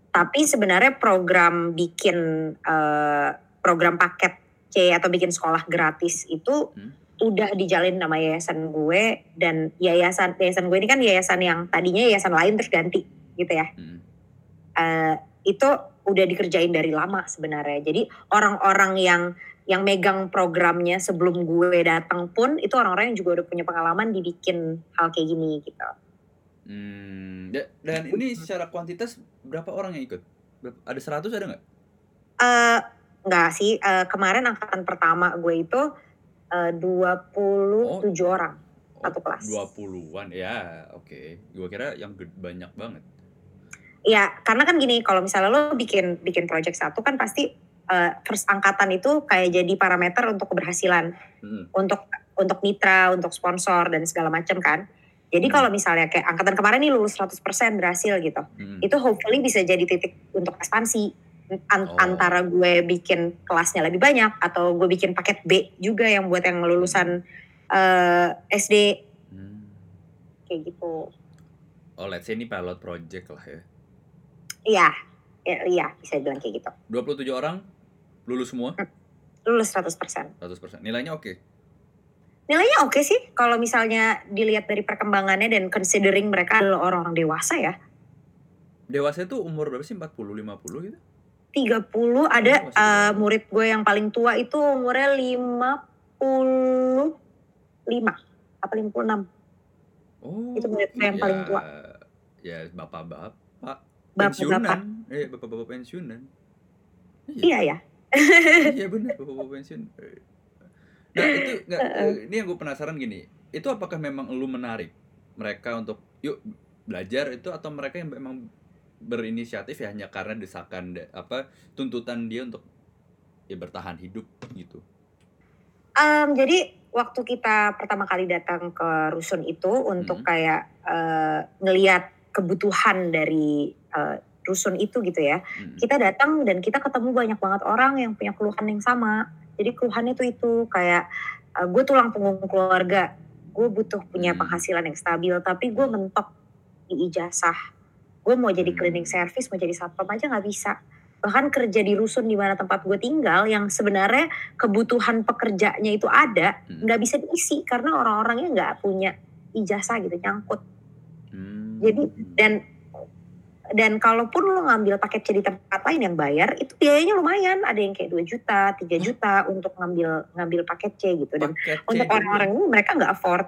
Tapi sebenarnya program bikin uh, program paket C atau bikin sekolah gratis itu hmm. udah dijalin nama yayasan gue dan yayasan yayasan gue ini kan yayasan yang tadinya yayasan lain terus ganti gitu ya. Hmm. Uh, itu udah dikerjain dari lama sebenarnya. Jadi orang-orang yang yang megang programnya sebelum gue datang pun itu orang-orang yang juga udah punya pengalaman dibikin hal kayak gini gitu. Hmm, dan ini secara kuantitas berapa orang yang ikut? Ada 100 ada nggak? Uh, nggak sih. Uh, kemarin angkatan pertama gue itu uh, 27 oh. orang oh, satu kelas. 20-an ya, oke. Okay. Gue kira yang banyak banget. Ya, karena kan gini, kalau misalnya lo bikin bikin project satu kan pasti uh, first angkatan itu kayak jadi parameter untuk keberhasilan hmm. untuk untuk mitra, untuk sponsor dan segala macam kan. Jadi hmm. kalau misalnya kayak angkatan kemarin nih lulus 100% berhasil gitu. Hmm. Itu hopefully bisa jadi titik untuk ekspansi An oh. antara gue bikin kelasnya lebih banyak atau gue bikin paket B juga yang buat yang lulusan uh, eh, SD. Hmm. Kayak gitu. Oh, let's say ini pilot project lah ya. Iya. Ya, iya, bisa bilang kayak gitu. 27 orang Lulus semua? Lulus 100%. 100%. Nilainya oke? Okay. Nilainya oke okay sih kalau misalnya dilihat dari perkembangannya dan considering mereka adalah orang-orang dewasa ya. Dewasa itu umur berapa sih? 40, 50 gitu? 30 ada oh, uh, murid gue yang paling tua itu umurnya 55 apa 56. Oh. Itu murid gue yang ya, paling tua. Ya bapak-bapak pensiunan. Eh bapak-bapak pensiunan. Iya, iya ya iya benar bapak pensiun nah itu (laughs) nggak ini yang gue penasaran gini itu apakah memang lu menarik mereka untuk yuk belajar itu atau mereka yang memang berinisiatif ya hanya karena desakan apa tuntutan dia untuk ya bertahan hidup gitu um, jadi waktu kita pertama kali datang ke rusun itu untuk hmm. kayak uh, ngelihat kebutuhan dari uh, rusun itu gitu ya. Hmm. Kita datang dan kita ketemu banyak banget orang yang punya keluhan yang sama. Jadi keluhannya itu itu kayak uh, gue tulang punggung keluarga, gue butuh punya hmm. penghasilan yang stabil, tapi gue mentok di ijazah. Gue mau jadi hmm. cleaning service, mau jadi satpam aja nggak bisa. Bahkan kerja di rusun di mana tempat gue tinggal, yang sebenarnya kebutuhan pekerjanya itu ada, hmm. nggak hmm. bisa diisi karena orang-orangnya nggak punya ijazah gitu nyangkut. Hmm. Jadi dan dan kalaupun lo ngambil paket C di tempat lain yang bayar itu biayanya lumayan. Ada yang kayak 2 juta 3 juta untuk ngambil ngambil paket C gitu. Dan paket untuk orang-orang ini mereka nggak afford.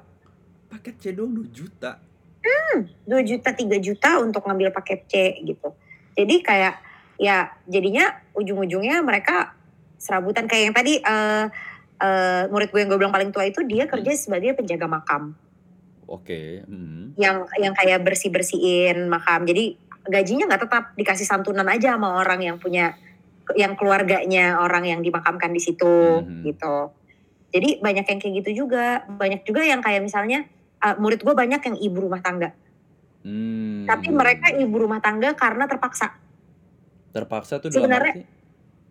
Paket C dong 2 juta? Hmm 2 juta 3 juta untuk ngambil paket C gitu. Jadi kayak ya jadinya ujung-ujungnya mereka serabutan. Kayak yang tadi uh, uh, murid gue yang gue bilang paling tua itu dia kerja hmm. sebagai penjaga makam. Oke okay. hmm. yang yang kayak bersih bersihin makam. Jadi gajinya nggak tetap dikasih santunan aja sama orang yang punya yang keluarganya orang yang dimakamkan di situ hmm. gitu. Jadi banyak yang kayak gitu juga, banyak juga yang kayak misalnya uh, murid gue banyak yang ibu rumah tangga. Hmm. Tapi mereka ibu rumah tangga karena terpaksa. Terpaksa tuh sebenarnya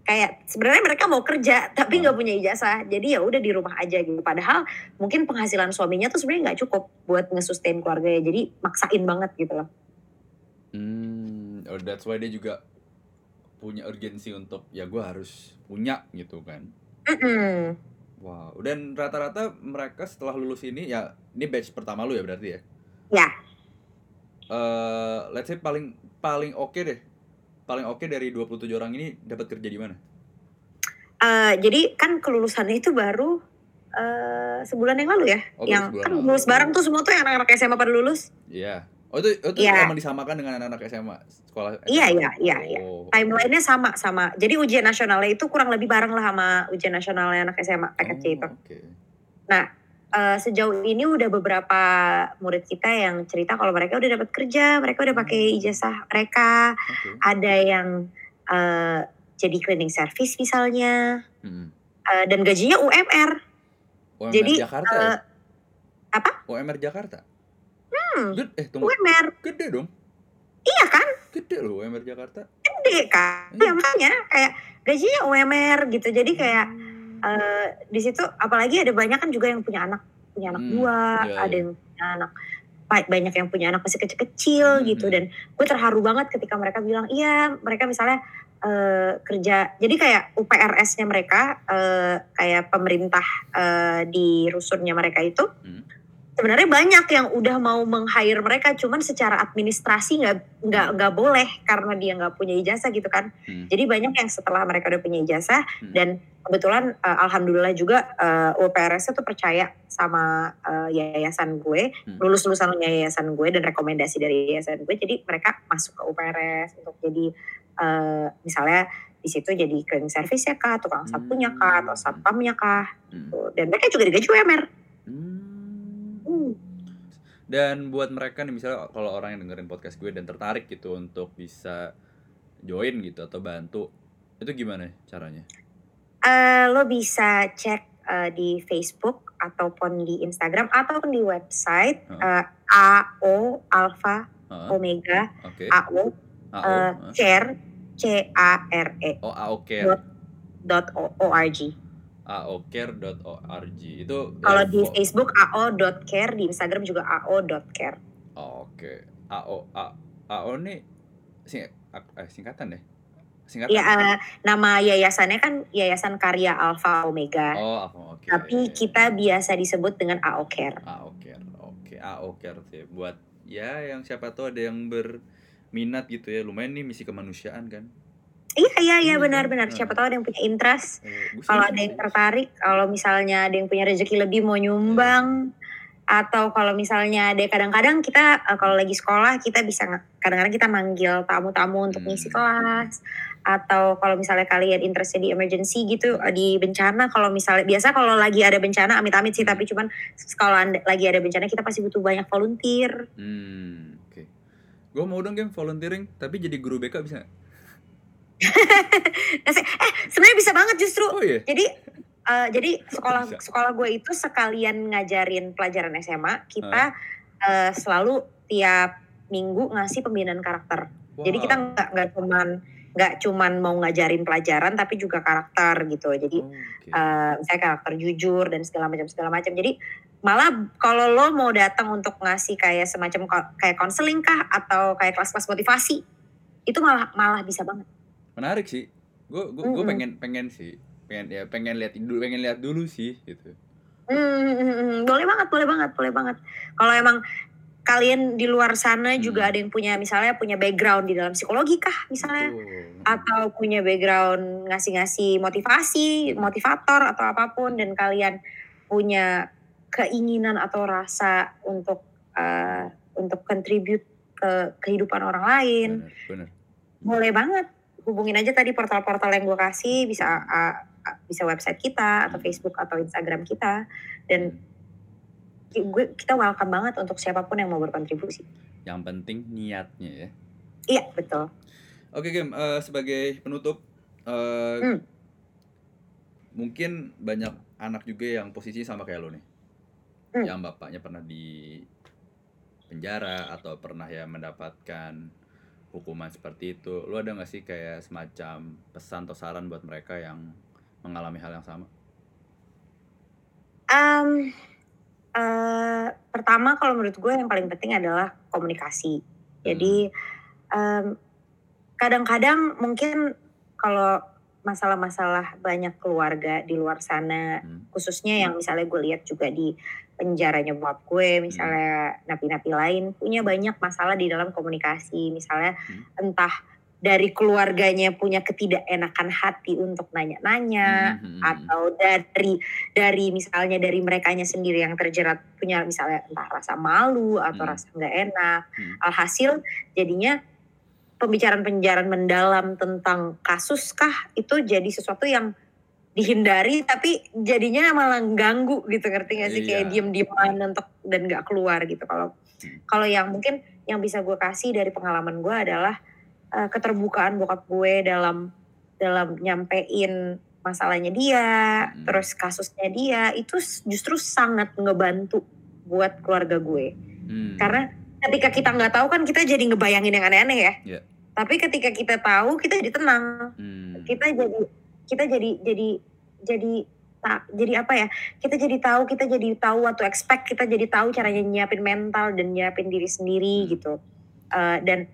kayak sebenarnya mereka mau kerja tapi nggak punya ijazah jadi ya udah di rumah aja gitu padahal mungkin penghasilan suaminya tuh sebenarnya nggak cukup buat ngesustain keluarga ya jadi maksain banget gitu loh Hmm, oh that's why dia juga punya urgensi untuk ya gue harus punya gitu kan. Mm-mm. Wow, dan rata-rata mereka setelah lulus ini ya ini batch pertama lu ya berarti ya. ya Eh, let's say paling paling oke deh. Paling oke dari 27 orang ini dapat kerja di mana? Eh, jadi kan kelulusannya itu baru eh, sebulan yang lalu ya Oh, yang kan lulus bareng tuh semua tuh yang anak-anak SMA pada lulus Iya. Oh itu itu Iya. emang disamakan dengan anak-anak SMA sekolah SMA. Iya, iya, iya, iya. Oh. timelinenya sama sama jadi ujian nasionalnya itu kurang lebih bareng lah sama ujian nasionalnya anak SMA PKC Oh, itu Oke. Eh, sejauh ini udah beberapa murid kita yang cerita kalau mereka udah dapat kerja mereka udah pakai ijazah mereka Oke. ada yang eh, jadi cleaning service misalnya Hmm. Eh, dan gajinya UMR UMR Jadi, Jakarta ya? eh, apa? UMR Jakarta. Hmm, Gede, eh tunggu. UMR Gede dong. iya kan Gede loh UMR Jakarta. gede kan Iya. ya makanya kayak gajinya UMR gitu jadi kayak eh, di situ apalagi ada banyak kan juga yang punya anak punya anak Hmm, dua iya, ada iya. yang punya anak ba- banyak yang punya anak masih kecil-kecil Hmm, gitu hmm. dan gue terharu banget ketika mereka bilang iya mereka misalnya eh, kerja jadi kayak UPRS-nya mereka eh, kayak pemerintah eh, di rusunnya mereka itu Hmm. Sebenarnya banyak yang udah mau meng-hire mereka cuman secara administrasi nggak nggak nggak boleh karena dia nggak punya ijazah gitu kan Hmm. jadi banyak yang setelah mereka udah punya ijazah Hmm. dan kebetulan eh, alhamdulillah juga eh, UPRS tuh percaya sama eh, yayasan gue, Hmm. lulus lulusan yayasan gue dan rekomendasi dari yayasan gue. Jadi mereka masuk ke UPRS untuk jadi eh, misalnya di situ jadi cleaning service ya kah, tukang sapunya kah, atau satpamnya kah. Hmm. gitu. Dan mereka juga digaji UMR. Dan buat mereka nih misalnya kalau orang yang dengerin podcast gue dan tertarik gitu untuk bisa join gitu atau bantu, itu gimana caranya? Eh, lo bisa cek eh, di Facebook ataupun di Instagram ataupun di website Heeh. eh, AO Alpha Heeh, Omega Oke. AO AO. heeh. care C A R E Oh, AO Care. dot o- org. aocare.org. Itu Kalau di Facebook AO dot care, di Instagram juga AO dot care. Oh, Oke. AO A, AO nih sing, eh, singkatan deh. Singkatan. Ya eh, nama yayasannya kan Yayasan Karya Alpha Omega. Oh, oke. Tapi kita biasa disebut dengan AO Care. AO Care. Oke, AO Care sih buat ya yang siapa tahu ada yang berminat gitu ya. Lumayan nih misi kemanusiaan kan. Iya iya iya Iya, benar-benar. kan? Siapa tahu ada yang punya interest. Eh, Kalau serius, ada yang tertarik, kalau misalnya ada yang punya rezeki lebih mau nyumbang, atau kalau misalnya ada kadang-kadang kita eh, kalau lagi sekolah kita bisa kadang-kadang kita manggil tamu-tamu untuk Hmm. ngisi kelas, atau kalau misalnya kalian interestnya di emergency gitu eh, di bencana, kalau misalnya biasa kalau lagi ada bencana amit-amit sih, Hmm. tapi cuman kalau anda- lagi ada bencana kita pasti butuh banyak volunteer. Hmm, oke. Gue mau dong game volunteering, tapi jadi guru BK bisa nggak? (laughs) Eh sebenarnya bisa banget justru. Oh iya. Jadi eh, jadi sekolah Bisa. sekolah gue itu sekalian ngajarin pelajaran SMA kita Ah. eh, selalu tiap minggu ngasih pembinaan karakter. Jadi kita Wow. nggak nggak cuman nggak cuman mau ngajarin pelajaran tapi juga karakter gitu. Jadi Oh, oke. eh, misalnya karakter jujur dan segala macam segala macam. Jadi malah kalau lo mau datang untuk ngasih kayak semacam kayak konseling kah atau kayak kelas-kelas motivasi itu malah malah bisa banget. Menarik sih. Gue gue gue Mm-mm. pengen pengen sih. Pengen ya pengen lihat dulu pengen lihat dulu sih gitu. Hmm, hmm, hmm, hmm. boleh banget, boleh banget, boleh banget. Kalau emang kalian di luar sana Hmm. juga ada yang punya misalnya punya background di dalam psikologi kah misalnya Betul. atau punya background ngasih-ngasih motivasi, motivator atau apa pun dan kalian punya keinginan atau rasa untuk eh, untuk contribute ke kehidupan orang lain, Bener, bener. boleh banget. Hubungin aja tadi portal-portal yang gue kasih bisa uh, uh, bisa website kita atau Hmm. Facebook atau Instagram kita dan gue kita welcome banget untuk siapa pun yang mau berkontribusi. Yang penting niatnya ya. Iya betul. Oke game eh, sebagai penutup eh, Hmm. mungkin banyak anak juga yang posisi sama kayak lo nih, Hmm. yang bapaknya pernah di penjara atau pernah ya mendapatkan hukuman seperti itu. Lu ada gak sih kayak semacam pesan atau saran buat mereka yang mengalami hal yang sama? Um, uh, pertama kalau menurut gue yang paling penting adalah komunikasi. Jadi um, kadang-kadang mungkin kalau masalah-masalah banyak keluarga di luar sana, hmm. khususnya yang misalnya gue lihat juga di penjaranya bokap gue, misalnya napi-napi lain punya banyak masalah di dalam komunikasi, misalnya hmm. entah dari keluarganya punya ketidakenakan hati untuk nanya-nanya hmm. atau dari dari misalnya dari merekanya sendiri yang terjerat punya misalnya entah rasa malu atau hmm. rasa nggak enak hmm. alhasil jadinya pembicaraan-pembicaraan mendalam tentang kasus kah itu jadi sesuatu yang dihindari tapi jadinya malah ganggu gitu ngerti gak sih iya. kayak diem-dieman untuk dan gak keluar gitu kalau hmm. kalau yang mungkin yang bisa gue kasih dari pengalaman gue adalah uh, keterbukaan bokap gue dalam dalam nyampein masalahnya dia hmm. terus kasusnya dia itu justru sangat ngebantu buat keluarga gue hmm. karena ketika kita nggak tahu kan kita jadi ngebayangin yang aneh-aneh ya. Yeah. Tapi ketika kita tahu kita jadi tenang. Hmm. Kita jadi kita jadi jadi jadi tak jadi apa ya? Kita jadi tahu kita jadi tahu atau expect kita jadi tahu caranya nyiapin mental dan nyiapin diri sendiri hmm. gitu. Uh, dan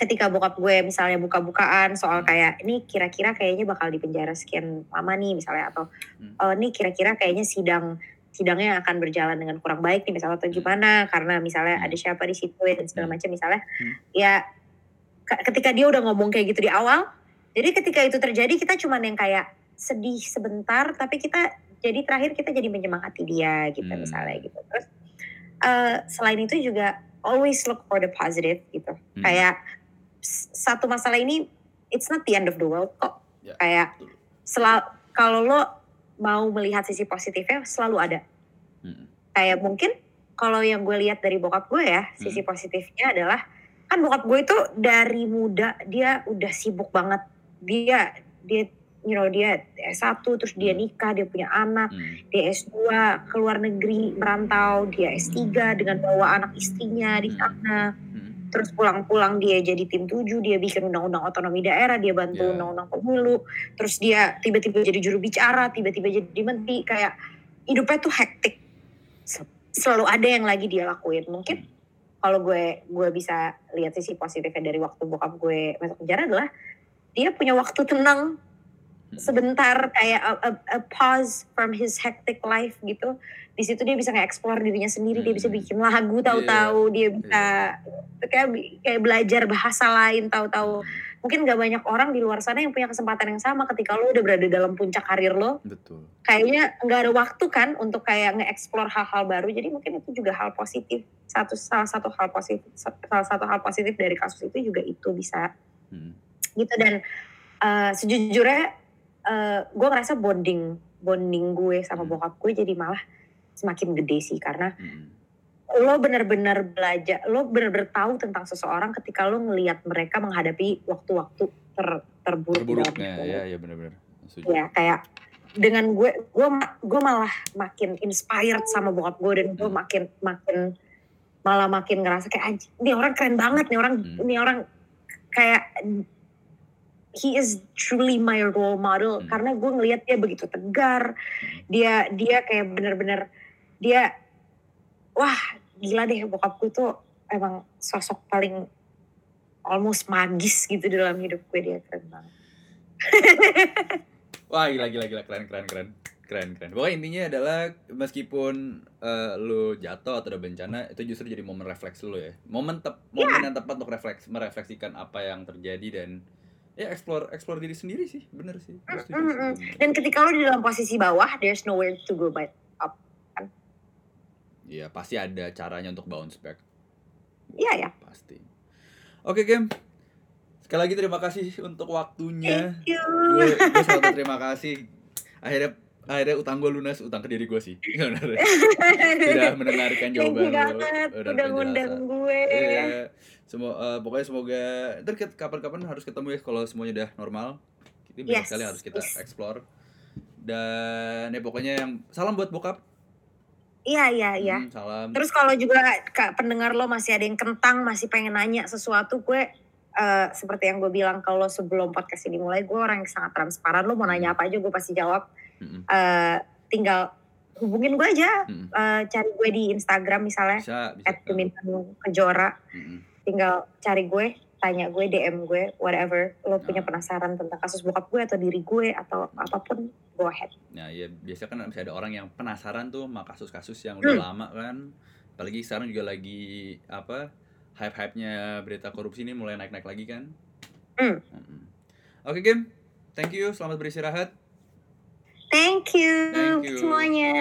ketika bokap gue misalnya buka-bukaan soal hmm. kayak ini kira-kira kayaknya bakal dipenjara sekian lama nih misalnya atau hmm. uh, ini kira-kira kayaknya sidang sidangnya akan berjalan dengan kurang baik nih misalnya atau gimana karena misalnya ada siapa di situ dan segala macam misalnya hmm. ya ketika dia udah ngomong kayak gitu di awal jadi ketika itu terjadi kita cuman yang kayak sedih sebentar tapi kita jadi terakhir kita jadi menyemangati dia gitu hmm. misalnya gitu terus uh, selain itu juga always look for the positive gitu hmm. kayak satu masalah ini it's not the end of the world kok yeah. kayak selalu kalau lo mau melihat sisi positifnya selalu ada. Hmm. Kayak mungkin kalau yang gue lihat dari bokap gue ya, hmm. sisi positifnya adalah kan bokap gue itu dari muda dia udah sibuk banget. Dia dia you know dia S1 terus dia hmm. nikah, dia punya anak, hmm. dia S2 ke luar negeri merantau, dia S3 dengan bawa anak istrinya di hmm. sana. Hmm terus pulang-pulang dia jadi tim tujuh dia bikin undang-undang otonomi daerah dia bantu yeah. undang-undang pemilu terus dia tiba-tiba jadi juru bicara tiba-tiba jadi menteri kayak hidupnya tuh hektik selalu ada yang lagi dia lakuin mungkin kalau gue gue bisa lihat sisi positifnya dari waktu bokap gue masuk penjara adalah dia punya waktu tenang hmm. sebentar kayak a, a, a pause from his hectic life gitu di situ dia bisa nge-explore dirinya sendiri, hmm. dia bisa hmm. bikin lagu tahu-tahu, yeah. dia bisa yeah. kayak kayak belajar bahasa lain tahu-tahu. Mungkin gak banyak orang di luar sana yang punya kesempatan yang sama ketika lo udah berada dalam puncak karir lo. Betul. Kayaknya nggak ada waktu kan untuk kayak nge-explore hal-hal baru. Jadi mungkin itu juga hal positif. Satu salah satu hal positif salah satu hal positif dari kasus itu juga itu bisa hmm. Gitu dan uh, sejujurnya uh, gue ngerasa bonding bonding gue sama hmm. bokap gue jadi malah semakin gede sih karena hmm. lo benar-benar belajar, lo benar-benar tahu tentang seseorang ketika lo ngelihat mereka menghadapi waktu-waktu ter, terburuk. Terburuknya, ya, ya benar-benar. Ya kayak dengan gue, gue, gue malah makin inspired sama bokap gue dan gue hmm. makin, makin malah makin ngerasa kayak anjing, ini orang keren banget nih orang, hmm. ini orang kayak he is truly my role model hmm. karena gue ngelihat dia begitu tegar, hmm. dia dia kayak benar-benar dia wah gila deh bokap gue tuh emang sosok paling almost magis gitu dalam hidup gue dia keren banget. (laughs) wah gila gila gila keren keren keren keren keren. Pokoknya intinya adalah meskipun uh, lu jatuh atau ada bencana itu justru jadi momen refleks lu ya. Momen tep yeah. momen yang tepat untuk refleks merefleksikan apa yang terjadi dan ya explore explore diri sendiri sih bener sih. Mm -hmm. Dan ketika lu di dalam posisi bawah there's nowhere to go but Iya, pasti ada caranya untuk bounce back. Iya ya. Pasti. Oke, Game. Sekali lagi terima kasih untuk waktunya. Thank you. Gue, gue selalu terima kasih. Akhirnya akhirnya utang gue lunas, utang ke diri gue sih. (laughs) Sudah mendengarkan jawaban lo. Udah ngundang gue. Iya. Semua uh, pokoknya semoga ntar kapan-kapan harus ketemu ya kalau semuanya udah normal. Ini banyak yes. sekali harus kita yes. explore. Dan ya pokoknya yang salam buat bokap Iya iya iya. Hmm, salam. Terus kalau juga kak pendengar lo masih ada yang kentang, masih pengen nanya sesuatu, gue uh, seperti yang gue bilang kalau sebelum podcast ini mulai gue orang yang sangat transparan lo mau nanya apa aja gue pasti jawab Mm-mm. uh, tinggal hubungin gue aja Mm-mm. uh, cari gue di Instagram misalnya Bisa, bisa. Kejora Mm-mm. Tinggal cari gue tanya gue DM gue whatever lo punya Ah. penasaran tentang kasus bokap gue atau diri gue atau apa pun go ahead Nah, ya biasa kan bisa ada orang yang penasaran tuh sama kasus-kasus yang udah Hmm. lama kan. Apalagi sekarang juga lagi apa? Hype-hype-nya berita korupsi ini mulai naik-naik lagi kan. Hmm. Oke, Kim. Thank you. Selamat beristirahat. thank you, Thank you. semuanya